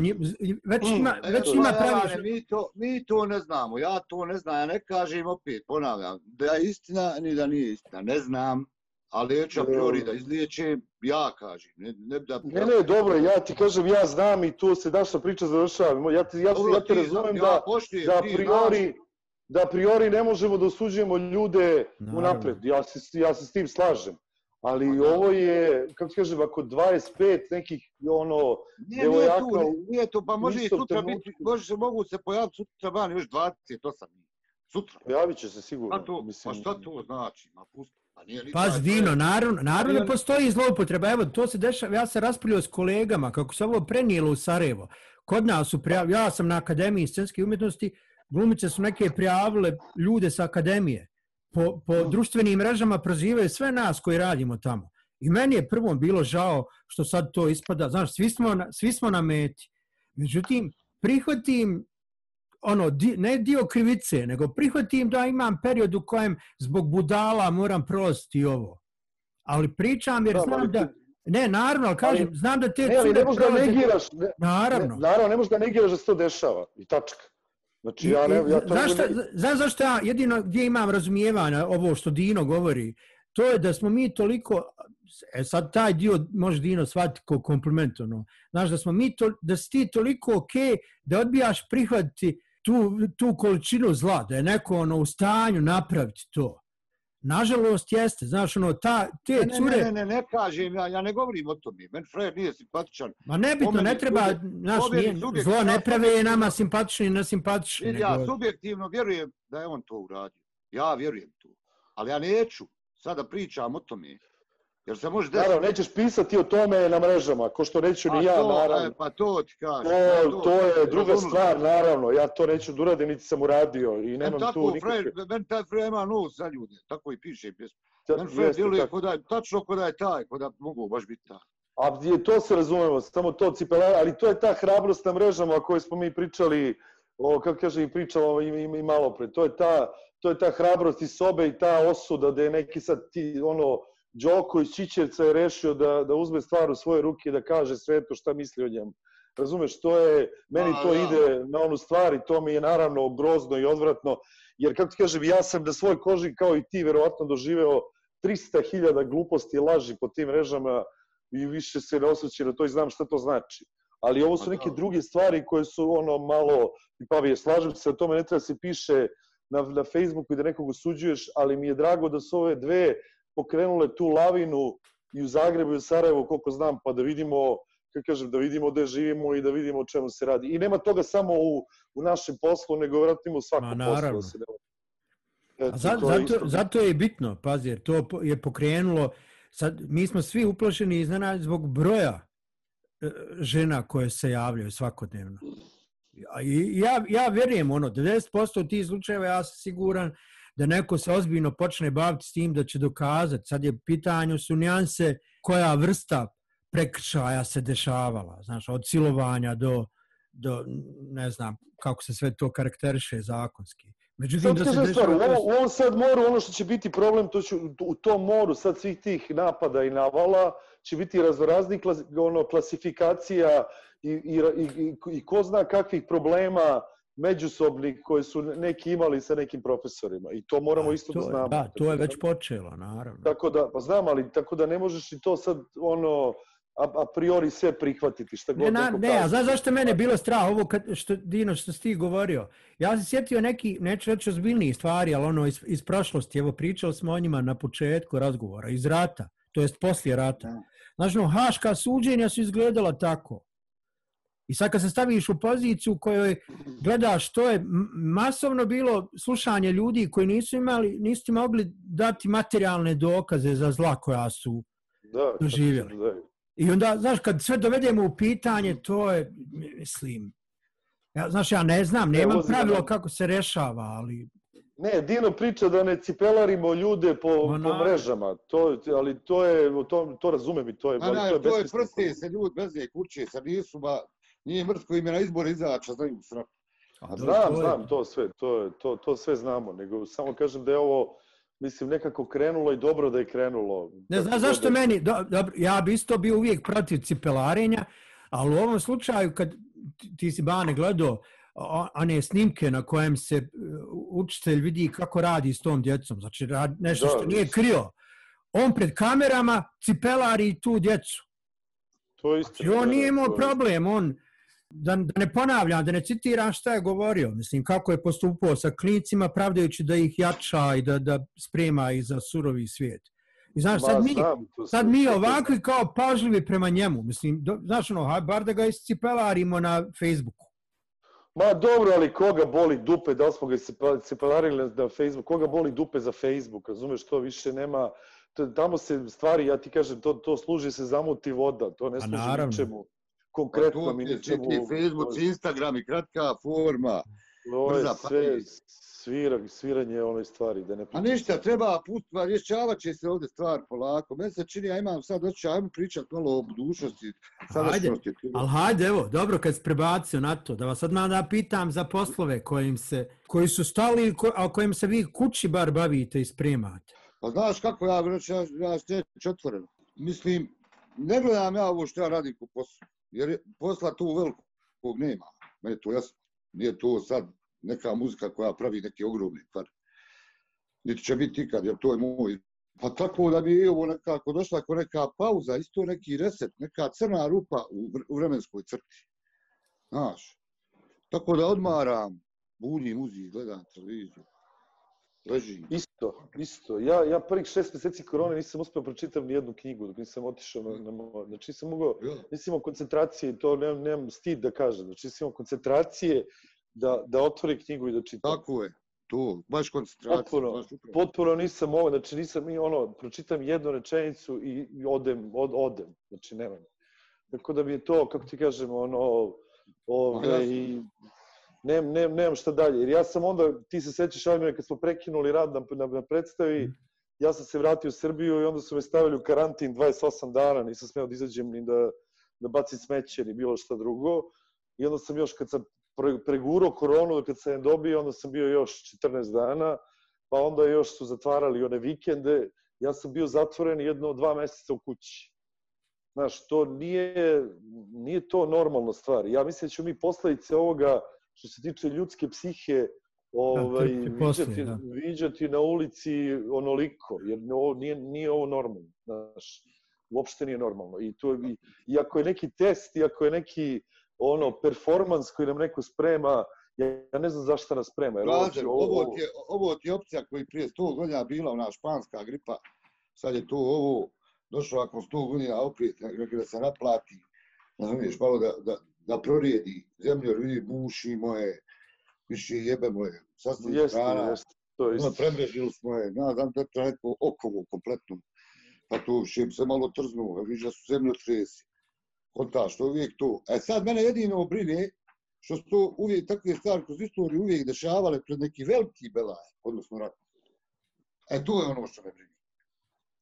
A: već
B: Mm,
A: ima, već ima pravi
C: Ivane, mi, to, mi to ne znamo, ja to ne znam, ja ne kažem opet, ponavljam, da je istina ni da nije istina, ne znam, ali neću a priori da izliječem, ja kažem, ne, ne da...
B: Ne, ne, dobro, ja ti kažem, ja znam i tu se naša priča završava. Ja te, ja,
C: Dobro,
B: ja te
C: ti
B: razumem
C: ja
B: da,
C: poštujem,
B: da
C: ti
B: priori, da priori ne možemo da osuđujemo ljude
A: Naravno.
B: unapred. Ja se, ja se s tim slažem. Ali
C: Ma da.
B: ovo je, kako ti kažem, ako 25 nekih, ono,
C: Nije,
B: Evo
C: nije
B: ja
C: tu, nije tu, pa može i sutra
B: trenutku-
C: biti, može se mogu se pojaviti sutra van još 28 dni. Sutra.
B: pojavit će se sigurno.
C: Pa to,
B: mislim,
C: pa šta to znači? Ma pusti, pa nije ni
A: Dino, naravno, naravno da
C: on-
A: postoji zloupotreba. Evo, to se dešava, ja se raspravljao s kolegama kako se ovo prenijelo u Sarajevo. Kod nas su prijavili, ja sam na Akademiji scenske umjetnosti, glumice su neke prijavile ljude sa Akademije. Po, po društvenim mrežama prozivaju sve nas koji radimo tamo. I meni je prvom bilo žao što sad to ispada, znaš, svi smo na, svi smo na meti. Međutim, prihvatim ono, di, ne dio krivice, nego prihvatim da imam period u kojem zbog budala moram prostiti ovo. Ali pričam jer znam da... Ne, naravno, ali kažem,
B: Ali-
A: znam da te
B: Ne, ali ne možeš da negiraš, ne,
A: Naravno.
B: ne, naravno, ne možeš da negiraš da se to dešava. I tačka. Znači, ja ne, ja to
A: znaš, šta,
B: ne-
A: znaš zašto ja jedino gdje imam razumijevanja ovo što Dino govori, to je da smo mi toliko, e sad taj dio može Dino shvatiti kao kompliment, ono, znaš da smo mi, to, da si ti toliko ok da odbijaš prihvatiti tu, tu količinu zla, da je neko ono, u stanju napraviti to. Nažalost jeste, znaš, ono, ta, te
C: Ne, ne,
A: cure...
C: ne, ne, ne, ne kažem, ja, ja ne govorim o tome. Men Fred nije simpatičan.
A: Ma nebitno,
C: meni
A: ne treba,
C: subjek-
A: znaš, nije, zlo ne prave je nama simpatični i nesimpatični.
C: Ja
A: nego-
C: subjektivno vjerujem da je on to uradio. Ja vjerujem to. Ali ja neću sada pričam o tome. Jer se može desiti...
B: Naravno, nećeš pisati o tome na mrežama, ko što neću ni ja,
C: to,
B: naravno.
C: e, Pa to ti kažem. ja
B: To, to je druga
C: razumem.
B: stvar, naravno. Ja to neću da uradim, niti sam uradio i
C: Nemam
B: nemam tu nikakve...
C: Fred, meni taj Fred ima nos za ljude, tako i piše pjesmu.
B: Ta-
C: Meni Fred
B: jeste
C: djeluje
B: tako.
C: ko da je, tačno ko da je taj, ko da mogu baš biti taj.
B: A je, to se razumemo, samo to cipelara, ali to je ta hrabrost na mrežama o kojoj smo mi pričali, o, kako kaže i pričalo i, i, i malo pre. To je ta, to je ta hrabrost iz sobe i ta osuda da je neki sad ti, ono, Đoko iz Čičevca je rešio da, da uzme stvar u svoje ruke i da kaže svetu šta misli o njemu. Razumeš, to je, meni to ide na onu stvar i to mi je naravno grozno i odvratno, jer kako ti kažem, ja sam na svoj koži kao i ti verovatno doživeo 300.000 gluposti i laži po tim mrežama i više se ne osjeća na to i znam šta to znači. Ali ovo su
C: Pa
B: neke druge stvari koje su ono malo, i Pavije, slažem se, o tome ne treba se piše na, na Facebooku i da nekog osuđuješ, ali mi je drago da su ove dve pokrenule tu lavinu i u Zagrebu i u Sarajevu, koliko znam, pa da vidimo, kako kažem, da vidimo gde živimo i da vidimo o čemu se radi. I nema toga samo u, u našem poslu, nego vratimo u svakom
A: Ma,
B: poslu. Da se ne... Eto,
A: A za,
B: je
A: zato,
B: isto.
A: zato je bitno, pazi, jer to je pokrenulo, sad, mi smo svi uplašeni iznenad zbog broja e, žena koje se javljaju svakodnevno. A I ja, ja vjerujem, ono, 90% od tih slučajeva ja sam siguran da neko se ozbiljno počne baviti s tim da će dokazati. Sad je pitanje su nijanse koja vrsta prekršaja se dešavala, znaš, od silovanja do, do ne znam kako se sve to karakteriše zakonski. Međutim,
B: Sad
A: da se
B: stvar, u ovom, u ovom sad moru, ono što će biti problem, to će, u tom moru sad svih tih napada i navala, će biti raznoraznih klas, ono, klasifikacija i, i, i, i, i ko zna kakvih problema međusobnih koje su neki imali sa nekim profesorima. I to moramo
A: A,
B: isto
A: to
B: da znamo.
A: Da, to je već počelo, naravno.
B: Tako da, pa znam, ali tako da ne možeš i to sad, ono, a, a priori sve prihvatiti, šta god
A: Ne, na,
B: neko
A: ne, a
B: kaže.
A: znaš zašto mene bilo strah, ovo kad, što, Dino, što si ti govorio? Ja sam sjetio neki, neću reći ozbiljniji stvari, ali ono iz, iz prošlosti, evo pričali smo o njima na početku razgovora, iz rata, to jest poslije rata. Znaš, no, haška suđenja su izgledala tako. I sad kad se staviš u poziciju u kojoj gledaš, to je masovno bilo slušanje ljudi koji nisu imali, nisu ti mogli dati materijalne dokaze za zla koja su
B: da,
A: doživjeli.
B: Da,
A: I onda, znaš, kad sve dovedemo u pitanje, to je, mislim, ja, znaš, ja ne znam,
B: Ne,
A: nemam pravilo kako se rešava, ali
B: Ne, Dino priča da ne cipelarimo ljude po,
A: Ma,
B: po mrežama, to, ali to je, to, to razumem i to je,
C: Ma
B: ali to je
C: to je prste se ljudi bez kuće, sad nisu ba, nije mrtko im je na izbor izaća, znaju sra.
A: A
B: Znam, znam, to sve, to, je, to, to sve znamo, nego samo kažem da je ovo, mislim, nekako krenulo i dobro da je krenulo.
A: Ne znam zašto
B: da-
A: meni, do, dobro, ja bi isto bio uvijek protiv cipelarenja, ali u ovom slučaju kad ti- si Bane gledao one snimke na kojem se učitelj vidi kako radi s tom djecom, znači rad, nešto
B: Da,
A: što nije krio, on pred kamerama cipelari tu djecu.
B: To je isto.
A: I on nije imao problem, on, da, da ne ponavljam, da ne citiram šta je govorio, mislim, kako je postupao sa klinicima, pravdajući da ih jača i da, da sprema ih za surovi svijet. I znaš, sad mi, sad mi ovakvi kao pažljivi prema njemu, mislim, do, znaš ono, bar da ga iscipelarimo na Facebooku.
B: Ma dobro, ali koga boli dupe, da li smo ga separarili na Facebook, koga boli dupe za Facebook, razumeš, to više nema, to, tamo se stvari, ja ti kažem, to, to služi se zamuti voda, to ne
A: A
B: služi ničemu
C: Pa
B: konkretno
C: to
B: mi
C: je
B: ničemu.
C: čitli Facebook, Instagram i kratka forma.
B: To je
C: brza
B: sve svira, sviranje one stvari, da ne
C: A ništa, treba pustiti, rješavat će se ovdje stvar polako. Meni se čini, ja imam sad, hoću, ajmo pričat malo o budućnosti, sadašnjosti.
A: Ali hajde, evo, dobro kad si prebacio na to, da vas sad malo da pitam za poslove kojim se, koji su stali, ko, a kojim se vi kući bar bavite i spremate.
C: Pa znaš kako ja, vreći, ja, ja ću otvoreno. Mislim, ne gledam ja ovo što ja radim ko posao, jer je posla tu velikog nema. Meni to jasno. Nije to sad neka muzika koja pravi neke ogromne stvari. Niti će biti ikad, jer to je moj Pa tako da mi je ovo nekako došla ako neka pauza, isto neki reset, neka crna rupa u, vremenskoj crti. Znaš, tako da odmaram, bunim uzi, gledam televiziju, ležim.
B: Isto, isto. Ja, ja prvih šest mjeseci korone nisam uspio pročitati ni jednu knjigu dok nisam otišao na, na. Znači nisam mogao,
C: Ja.
B: nisam imao koncentracije i to nemam, nemam stid da kažem. Znači nisam imao koncentracije da, da otvori knjigu i da čitam.
C: Tako je, to, baš koncentracija.
B: Potpuno,
C: baš upravo.
B: Potpuno nisam mogao, znači nisam i ono, pročitam jednu rečenicu i, i odem, od, odem. Znači nemam. Tako da mi je to, kako ti kažem, ono,
C: Ma,
B: ove,
C: jasno.
B: i nem, nem, nemam šta dalje. Jer ja sam onda, ti se sećaš, Almira, kad smo prekinuli rad na, na, na predstavi, ja sam se vratio u Srbiju i onda su me stavili u karantin 28 dana, nisam smeo da izađem ni da, da bacim smeće ni bilo šta drugo. I onda sam još, kad sam pre- pregurao koronu, kad sam je dobio, onda sam bio još 14 dana, pa onda još su zatvarali one vikende, ja sam bio zatvoren jedno dva meseca u kući. Znaš, to nije, nije to normalna stvar. Ja mislim da ćemo mi posledice ovoga, što se tiče ljudske psihe, ovaj,
A: trpiti poslije,
B: viđati,
A: da.
B: viđati na ulici onoliko, jer ovo nije, nije ovo normalno. Znaš, uopšte nije normalno. I, to, i, I ako je neki test, i ako je neki ono performans koji nam neko sprema, ja, ja ne znam zašto nas sprema. Jer ovo,
C: Razer, ovo, ti je, ovo ti je opcija koji prije 100 godina bila ona španska gripa, sad je to ovo, došlo ako 100 godina opet, da se naplati, razumiješ, malo da, da, da prorijedi zemlju, jer vidi buši moje, više jebe moje, sasvim
B: jeste,
C: strana,
B: jeste, to je
C: ono,
B: isto.
C: premrežili smo je, ja znam da to je neko okovo kompletno, pa to više se malo trznuo, vidiš da su zemlje tresi. Konta, što uvijek to. E sad mene jedino brine što su to uvijek takve stvari kroz istoriju uvijek dešavale pred neki veliki belaj, odnosno rat. E to je ono što me brine.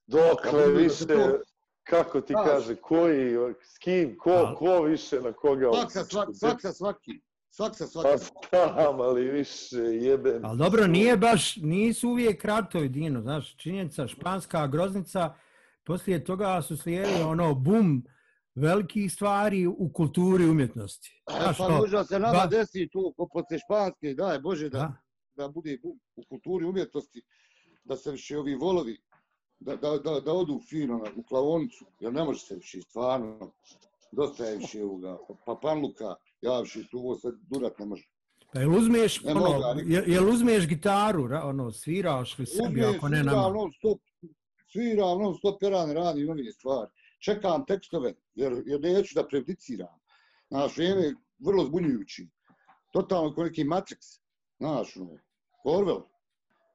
B: Dokle više,
C: to-
B: kako ti
C: Znaš.
B: kaže, koji, s kim, ko,
A: Ali-
B: ko više na koga
C: Svak sa, svak, svak sa svaki. Svak sa
B: Pa
C: svaki.
B: tam, ali više jebem.
A: Ali dobro, nije baš, nisu uvijek ratovi, Dino, znaš, činjenica, španska groznica, poslije toga su slijedili ono bum velikih stvari u kulturi i umjetnosti.
C: E,
A: Znaš,
C: pa
A: to-
C: možda se nama
A: ba-
C: desi tu ko posle španske, daj Bože da,
A: da,
C: da bude bum u kulturi umjetnosti, da se više ovi volovi, da, da, da, da odu fino na, u klavonicu, jer ne može se više, stvarno, dosta je više ovoga, pa panluka, ja više tu ovo sad durat ne može.
A: Pa jel uzmeš,
C: Ne
A: ono,
C: mogu,
A: jel, jel uzmeš gitaru, ono, sviraš li sebi, ako ne
C: sviram
A: nama?
C: non stop, sviram non stop, ne radim nove stvari. Čekam tekstove, jer, jer neću da prejudiciram. Znaš, vrijeme je vrlo zbunjujući. Totalno kao neki Matrix. Znaš, ono, Orwell.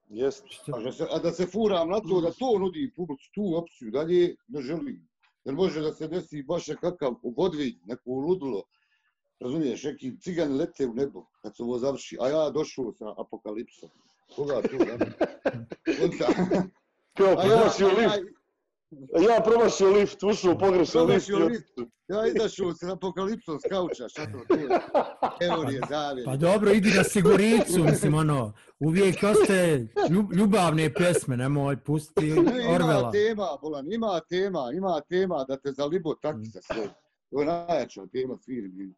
B: Jeste.
C: A da, se, a da se furam na to, da to nudi publici, tu opciju, dalje ne želim. Jer može da se desi baš nekakav vodvilj, neko ludilo, razumiješ, neki cigani lete u nebo kad se ovo završi, a ja došao sa apokalipsom. Koga tu, da? Onda-
B: Kao
C: ja, ja,
B: lift, ja promašio lift, ušao u pogrešan lift.
C: Promašio lift. ja izašao sa apokalipsom s kauča, šta to je? Teorije zavjere.
A: Pa dobro, idi na siguricu, mislim, ono, uvijek ostaje ljub, ljubavne pjesme, nemoj pustiti
C: Ima
A: Orvela.
C: tema, Bolan, ima tema, ima tema da te zalibo taki sa sve. To je najjača tema firmi.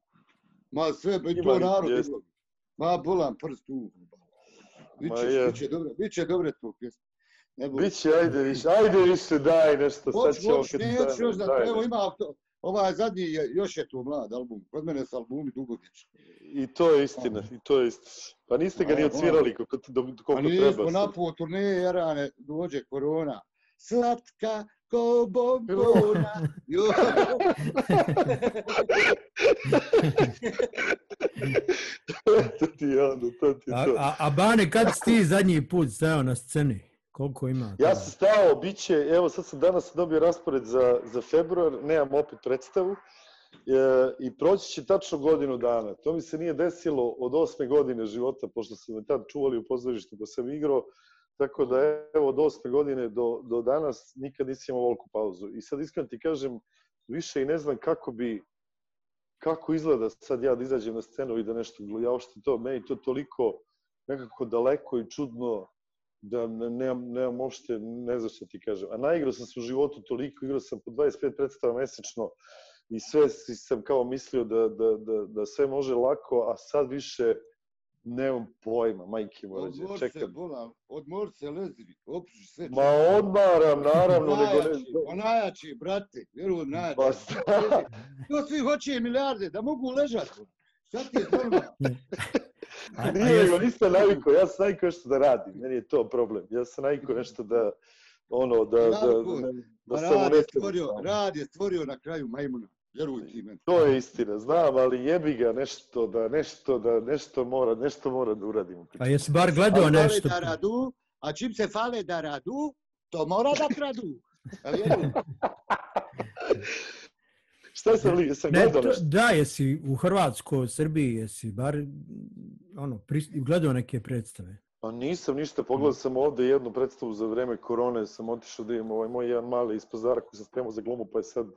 C: Ma sve, i to
B: Ima,
C: narod.
B: jest.
C: ima. Ma Bolan, prst tu. Biće, biće dobro, biće dobre to pjesme. Ne budi.
B: Biće, ajde više, ajde više, daj nešto, sad ćemo kad
C: neću još
B: stanemo,
C: da,
B: daj
C: evo ima, to- ovaj zadnji je, još je tu mlad album. Kod mene su albumi dugovječni.
B: I to je istina, i to je istina. Pa niste ga ni
C: A,
B: odsvirali koliko, do,
C: A
B: koliko
C: nismo
B: treba.
C: na
B: sad.
C: po turneje, Jarane, dođe korona. Slatka ko bombona. Jo.
B: to ti je onda, to ti
A: A,
B: je to.
A: a, a Bane, kad si ti zadnji put stajao na sceni? Koliko ima?
B: Ja sam stao, bit će, evo sad sam danas dobio raspored za, za februar, nemam opet predstavu, e, i proći će tačno godinu dana. To mi se nije desilo od osme godine života, pošto su me tad čuvali u pozorištu pa sam igrao, tako da evo od osme godine do, do danas nikad nisam imao veliku pauzu. I sad iskreno ti kažem, više i ne znam kako bi, kako izgleda sad ja da izađem na scenu i da nešto, ja uopšte to, meni to toliko nekako daleko i čudno, da ne- nemam, nemam uopšte, ne znam šta ti kažem. A naigrao sam se u životu toliko, igrao sam po 25 predstava mesečno i sve si sam kao mislio da, da, da, da sve može lako, a sad više Nemam pojma, majke
C: Odmor
B: morađe,
C: se,
B: čekam.
C: bolan, odmor se, lezi, opuši sve.
B: Ma odmaram, naravno, nego ne...
C: Najjači, pa najjači, brate, vjeruj, najjači.
B: Pa šta?
C: To svi hoće milijarde, da mogu ležati. Šta ti je normalno?
A: A, a
B: Nije,
A: jes-
B: nego nisam navikao, ja sam navikao nešto da radim, meni je to problem. Ja sam navikao nešto da, ono, da, da, da, da,
C: Pa
B: da sam
C: rad je stvorio, rad je stvorio na kraju majmuna. Vjeruj ti meni.
B: To je istina, znam, ali jebi ga nešto da, nešto da, nešto mora, nešto mora da uradimo.
A: Pa jesi bar gledao
C: Fale
A: nešto?
C: da radu, a čim se fale da radu, to mora da kradu. A
B: Šta sam li, sam
A: Ne,
B: gledao
A: to,
B: nešto?
A: da, jesi u Hrvatskoj, Srbiji, jesi bar ono, gledao neke predstave.
B: Pa nisam ništa, pogledao sam ovde jednu predstavu za vreme korone, sam otišao da imam ovaj moj jedan mali iz pazara koji sam spremao za glumu, pa je sad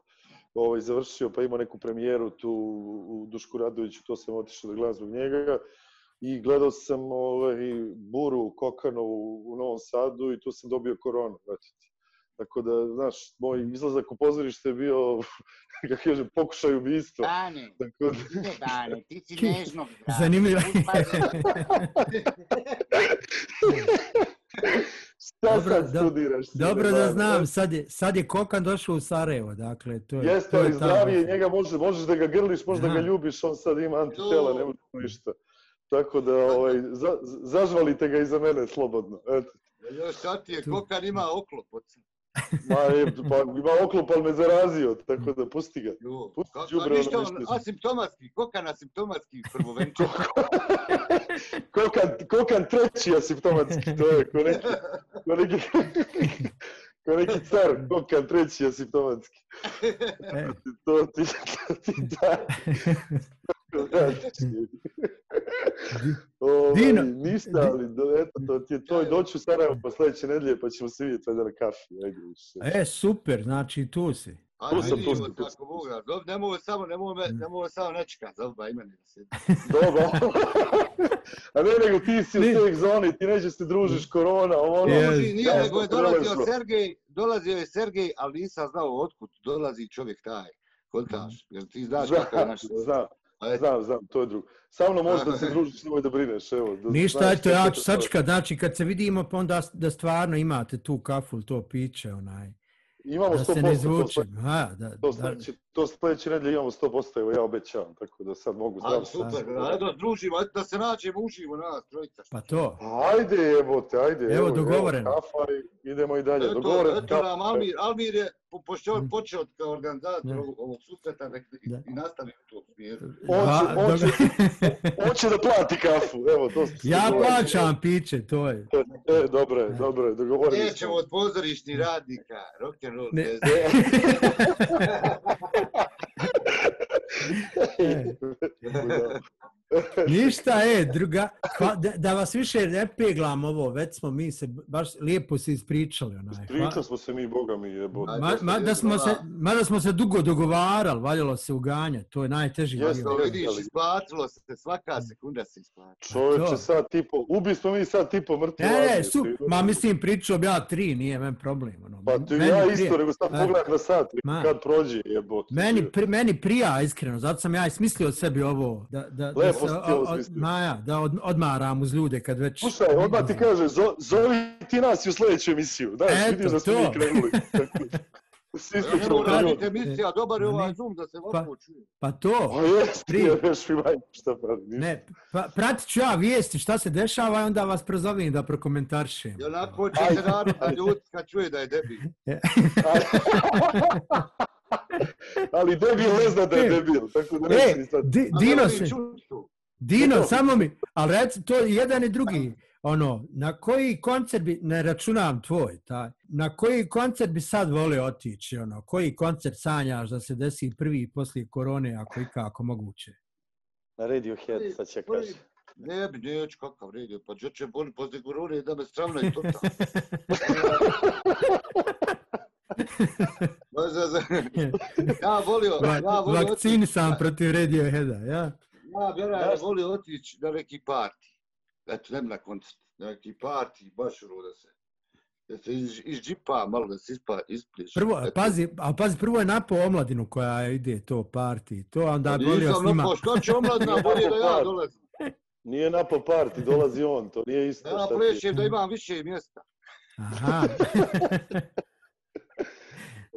B: ovaj, završio, pa ima neku premijeru tu u Dušku Radoviću, to sam otišao da gledam zbog njega. I gledao sam ovaj, Buru Kokanovu u Novom Sadu i tu sam dobio koronu. Ti. Tako da, znaš, moj izlazak u pozorište je bio, kako kažem, pokušaj ubistva.
G: Dane,
B: Tako da,
G: Dane, ti si nežnog zdrava.
A: Zanimljivo.
B: šta
A: Dobro,
B: sad
A: do-
B: studiraš? sine,
A: Dobro da znam, sad je, sad je Kokan došao u Sarajevo, dakle, to je...
B: Jeste,
A: to je
B: ali zdravije, njega može, možeš da ga grliš, možeš da ga ljubiš, on sad ima antitela, ne može ništa. Tako da, ovaj, za, zažvalite ga iza mene slobodno. Eto.
C: još sad ti je kokan ima oklop. od.
B: Ma, je, pa, ima oklop, ali me zarazio, tako da pusti ga.
C: Jo,
B: Pusti
C: Kako
B: đubre, ono
C: ništa, on
B: ništa.
C: asimptomatski, kokan asimptomatski prvovenčan.
B: Kokan, kokan treći asimptomatski, to je ko neki, ko neki, ko neki car, kokan treći asimptomatski. To ti, to ti da. Ovaj,
A: Dino,
B: ništa, ali do, eto, to ti je to i doću u Sarajevo pa sledeće nedelje pa ćemo se vidjeti valjda na kafi. Ajde više.
A: e, super, znači tu si.
C: Ajde,
B: Tu sam, tu sam, tu
C: tako Boga. Dob, nemoj samo, nemoj me, nemoj samo nečeka, zalba imeni da se.
B: Dobro. A ne, nego ti si u safe zoni, ti nećeš se družiš, korona, ovo ono.
A: Yes.
C: Nije,
B: Ja,
C: nego je dolazio. Sergej, dolazio je Sergej, ali nisam znao otkud dolazi čovjek taj. Kontaš, jer ti znaš kako je naš...
B: znam,
C: A eto,
B: znam, znam, to je drugo. Sa mnom možeš da se družiš, nemoj da brineš, evo. Da,
A: Ništa,
B: znaš
A: eto, ja ću
B: je.
A: sačekat, znači kad se vidimo, pa onda s- da stvarno imate tu kafu, to piće, onaj,
B: Imamo
A: da
B: 100%,
A: se ne
B: to
A: izvučem. Aha, da,
B: To
A: da,
B: sledeće, to sledeće nedelje imamo 100%, evo ja obećavam, tako da sad mogu
C: a,
B: zdravo.
C: super, ajde družimo, ajde da se nađemo uživo nas, trojica.
A: pa to.
B: Ajde jebote, ajde.
A: Evo, dogovoreno.
B: Evo, kafa i idemo i dalje.
C: Eto,
B: Dogovoreno.
C: eto nam Almir, Almir je, po- pošto
A: Mm.
C: počeo kao organizator ovog, ovog susreta, nek i,
A: Da.
C: i nastavi u tom smjeru.
B: On će-
A: dobro.
B: Hoće da plati kafu, evo, to smo se
A: ja
B: dogovorili.
A: plaćam piće, to je.
B: E, dobro je, dobro je, dogovorili
C: Nećemo od pozorišnih radnika, rock'n'roll,
A: Ne.
C: bez
A: E, Ništa, e, druga, hva- da, da vas više ne peglam ovo, već smo mi se baš lijepo se ispričali. Onaj.
B: Pričali
A: Hva-
B: smo se mi, boga mi, jebote.
C: Ajde.
A: Ma, ma, da smo se,
C: Hvala.
A: mada smo se dugo dogovarali, valjalo se uganjati, to je najteži.
C: To vidiš, isplatilo se, svaka sekunda se isplatila.
B: Čovječe,
A: to.
B: sad tipo, ubi smo mi sad tipo mrtvi.
A: Ne, ne, su, ma mislim pričao bi ja tri, nije men problem. Ono.
B: Pa ti
A: Meni
B: ja
A: prije-
B: isto, nego sad
A: Ma.
B: pogledaj na sat,
A: Ma.
B: kad prođe, jebote.
A: Meni, pri, meni prija, iskreno, zato sam ja i smislio sebi ovo, da, da, da,
B: Lepo
A: se,
B: si ti ovo
A: o- o-
B: smislio.
A: Maja, da od, odmaram uz ljude kad već...
B: Slušaj, odmah ti kaže, zo, zovi ti nas i u sledeću emisiju. Da,
A: Eto,
B: vidiš da smo
A: to.
B: mi krenuli. Svi
C: raditi emisija, dobar je ovaj. Zoom da se
A: Pa-
C: ovako čuje.
A: Pa to,
B: A jes,
A: Tri.
B: ti još mi manje šta pravi.
A: ne, pa, pratit ću ja vijesti šta se dešava i onda vas prozovem da prokomentaršem.
C: I onako će se narod ljuti kad čuje da je debil.
B: Ali debil ne zna da je debil, tako da
A: E,
B: ne sad.
A: Di,
C: A
A: Dino se. Dino,
B: To.
A: samo mi, ali reci, to je jedan i drugi, ono, na koji koncert bi, ne računam tvoj, taj, na koji koncert bi sad volio otići, ono, koji koncert sanjaš da se desi prvi poslije korone, ako i kako moguće?
B: Na Radiohead, sad će kaže.
C: Ne bi, neću kakav radio, pa gdje će boli poslije korone da me stravna i to. Ma za- Ja volio, ja volio
A: Vakcini
C: otići-
A: sam protiv Radioheada, ja?
C: Ja bi ja volio otići na neki parti. Eto, ne na koncert, na neki parti, baš ono da se da se iz, iz džipa malo da se ispa, ispliješ.
A: Prvo,
C: Eto.
A: pazi, a pazi, prvo je napao omladinu koja ide to parti, to a onda
C: Pa
A: bi volio s njima.
C: napao, što će omladina, bolje da ja dolazim.
B: Nije na party, dolazi on, to nije isto.
C: Ja plešem da imam više mjesta.
A: Aha.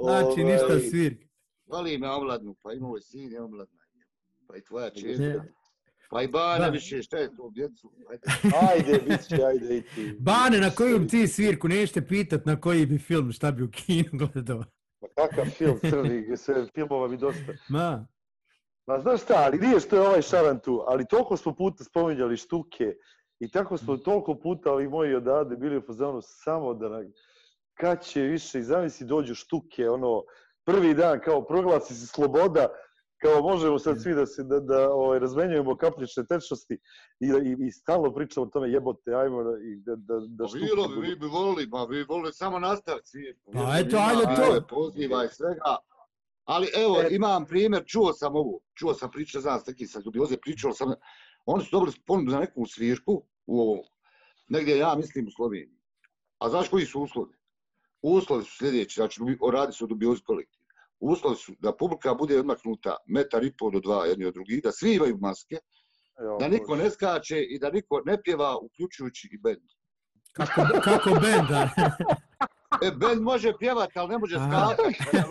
A: znači, ništa
B: Ovaj,
A: svirka.
C: Voli me omladnu, pa i moj sin je omladna. Pa i tvoja čerka. Pa i Bane
A: Da.
C: više, šta je to, djecu? Ajde.
B: Ajde, bit će, ajde i ti.
A: Bane, na koju bi ti svirku? Nećete pitat na koji bi film, šta bi u kinu gledao.
B: Ma kakav film crni, sve filmova mi dosta.
A: Ma,
B: Ma znaš šta, ali nije što je ovaj šaran tu, ali toliko smo puta spominjali štuke i tako smo toliko puta ovi moji odavde bili u fazonu samo da na, kad će više i zamisli dođu štuke, ono, prvi dan kao proglasi se sloboda, kao možemo sad svi da se da, da ovaj, razmenjujemo kapljične tečnosti i, i, i stalno pričamo o tome jebote, ajmo da, i da, da, da
C: Pa
B: štuke
C: bilo bi, vi bi volili, ma vi volili samo nastaviti svijet.
A: Pa eto, ajde to.
C: Poziva i svega. Ali evo,
B: E.
C: imam primjer, čuo sam ovo, čuo sam priča, znam s neki sa dubioze, pričao sam, oni su dobili ponudu za neku svirku u ovo, negdje ja mislim u Sloveniji. A znaš koji su uslovi? Uslovi su sljedeći, znači radi se o dubiozi kolektiv. Uslovi su da publika bude odmaknuta metar i pol do dva jedni od drugih, da svi imaju maske,
B: Evo,
C: da niko ne skače i da niko ne pjeva, uključujući i bend.
A: kako, kako benda.
C: E, bend može pjevati, ali ne može skakati.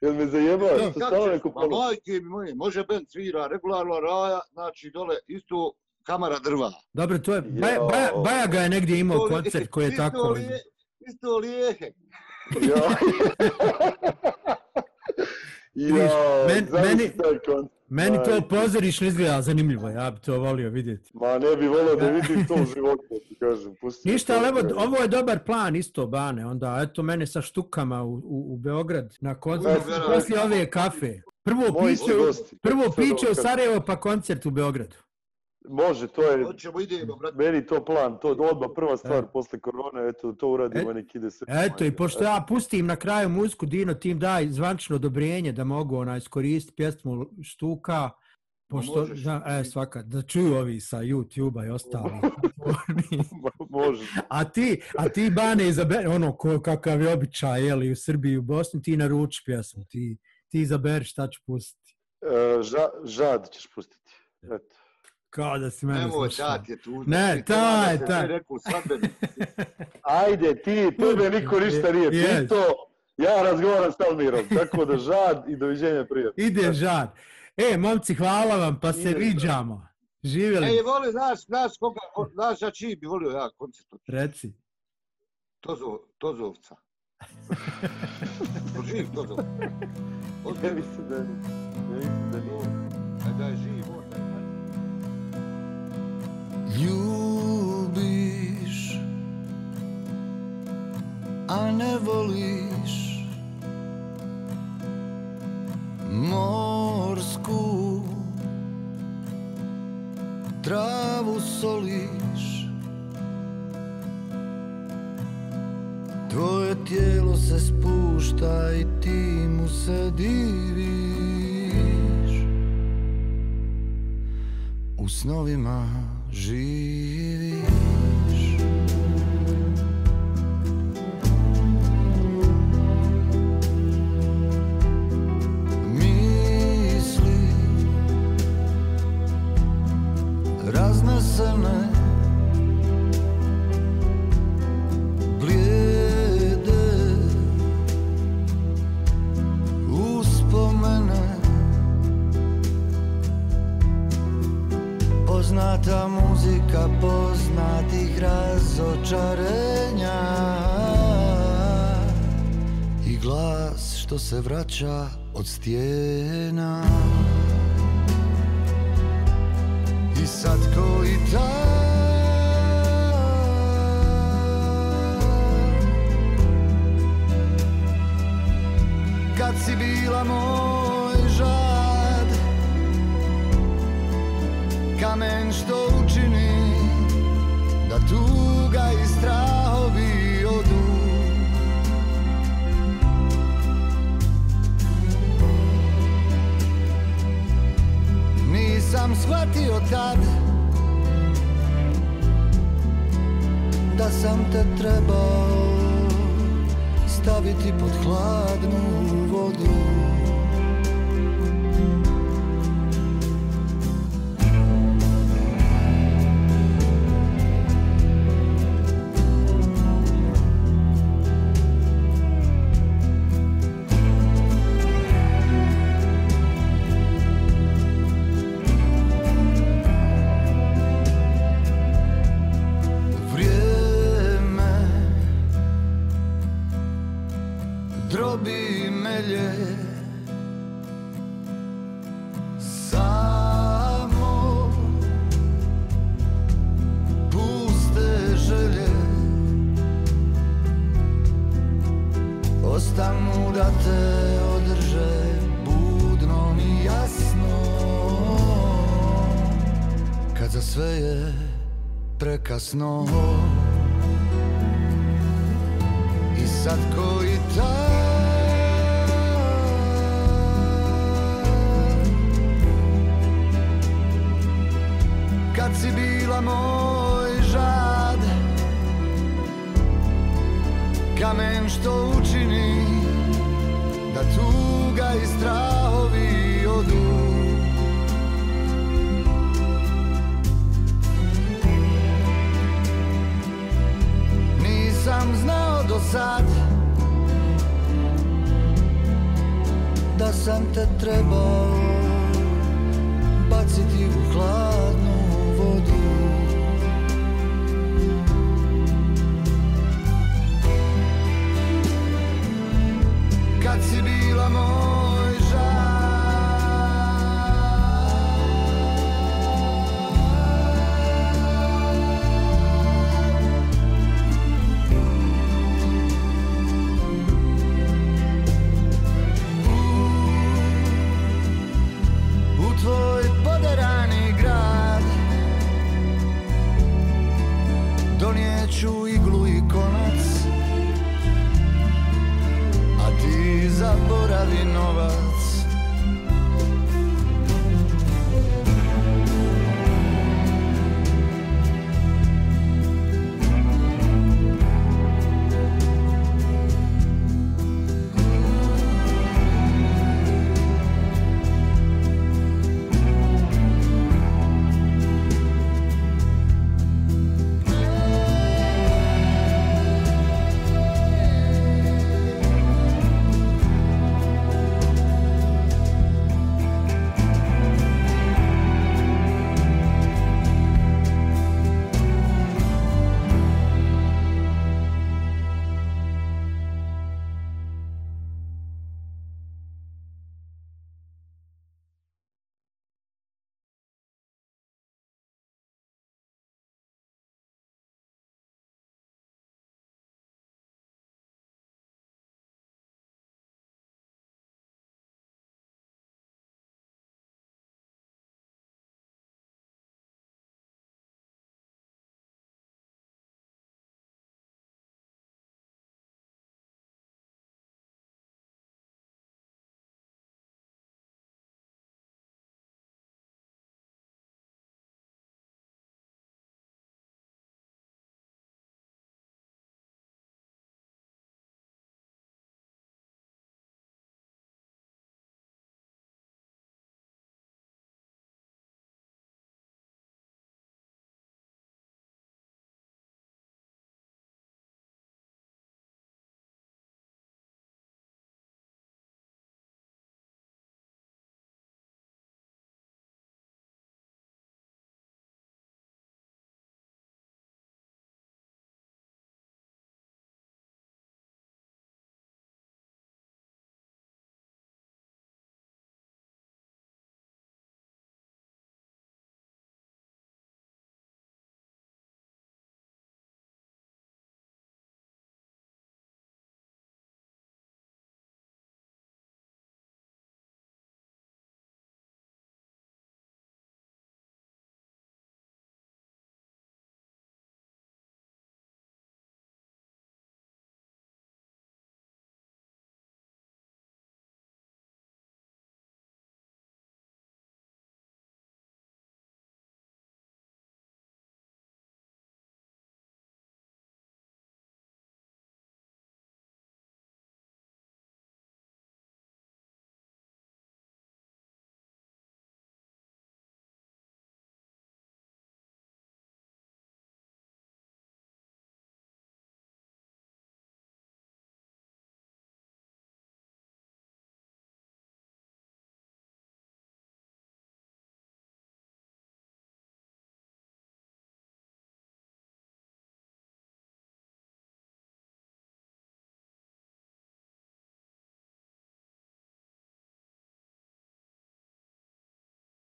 B: Jel me zajebao,
A: Da,
B: što
C: Kako ćeš? Ma majke mi moje, može bend svira, regularno raja, znači dole isto kamara drva.
A: Dobro, to je, Baja, Baja, Bajaga je negdje imao koncert koji je
C: isto
A: tako...
C: lije- Isto lijehe.
B: Ja.
A: Vidiš,
B: ja,
A: men- meni-. Meni to
B: Majke.
A: pozorišno izgleda zanimljivo, ja bi to volio vidjeti.
B: Ma ne bi volio da vidim to u životu, ti kažem. Pusti
A: Ništa, ali evo, ovo je dobar plan isto, Bane. Onda, eto, mene sa štukama u, u, u Beograd na koncert, poslije ove kafe. Prvo
B: Moji
A: piće, prvo piće u. Sarajevo, pa koncert u Beogradu.
B: Može, to je,
C: Hoćemo, idemo, brate.
B: meni to plan, to odmah prva stvar
A: E.
B: posle korone, eto, to uradimo,
A: E,
B: nek ide sve.
A: Eto, i pošto ja pustim na kraju muziku, Dino tim daj zvančno odobrenje da mogu ona iskoristiti pjesmu Štuka, pošto,
C: možeš.
A: da, e, svaka, da čuju ovi sa YouTube-a i ostali.
B: Ma, Može.
A: a ti, a ti Bane izaberi, ono ko, kakav je običaj, jeli, u Srbiji i u Bosni, ti naruči pjesmu, ti, ti izaberi šta ću pustiti.
B: E, ža, žad ćeš pustiti. Eto.
A: Kao da si mene slušao.
C: tat je tužno.
A: Ne, taj,
C: da se
A: taj.
C: sve Neku svadbenu.
B: Ajde, ti, tebe niko ništa nije
A: Yes.
B: pitao, ja razgovaram s Almirom, tako da žad i doviđenja prijatno.
A: Ide žad. E, momci, hvala vam, pa se viđamo. Živjeli,
C: Ej, voli, znaš, znaš koga, ko- znaš ja čiji bi volio ja koncert od
A: reci.
C: Tozo, Tozovca. To živ Tozov.
B: Ne
C: Ozbiljno.
B: mislim da, ne mislim da nije.
C: E, Da je živ, on da je.
H: Ljubiš, a ne voliš Morsku travu soliš. Tvoje tijelo se spušta i ti mu se diviš. U snovima Živi Odstě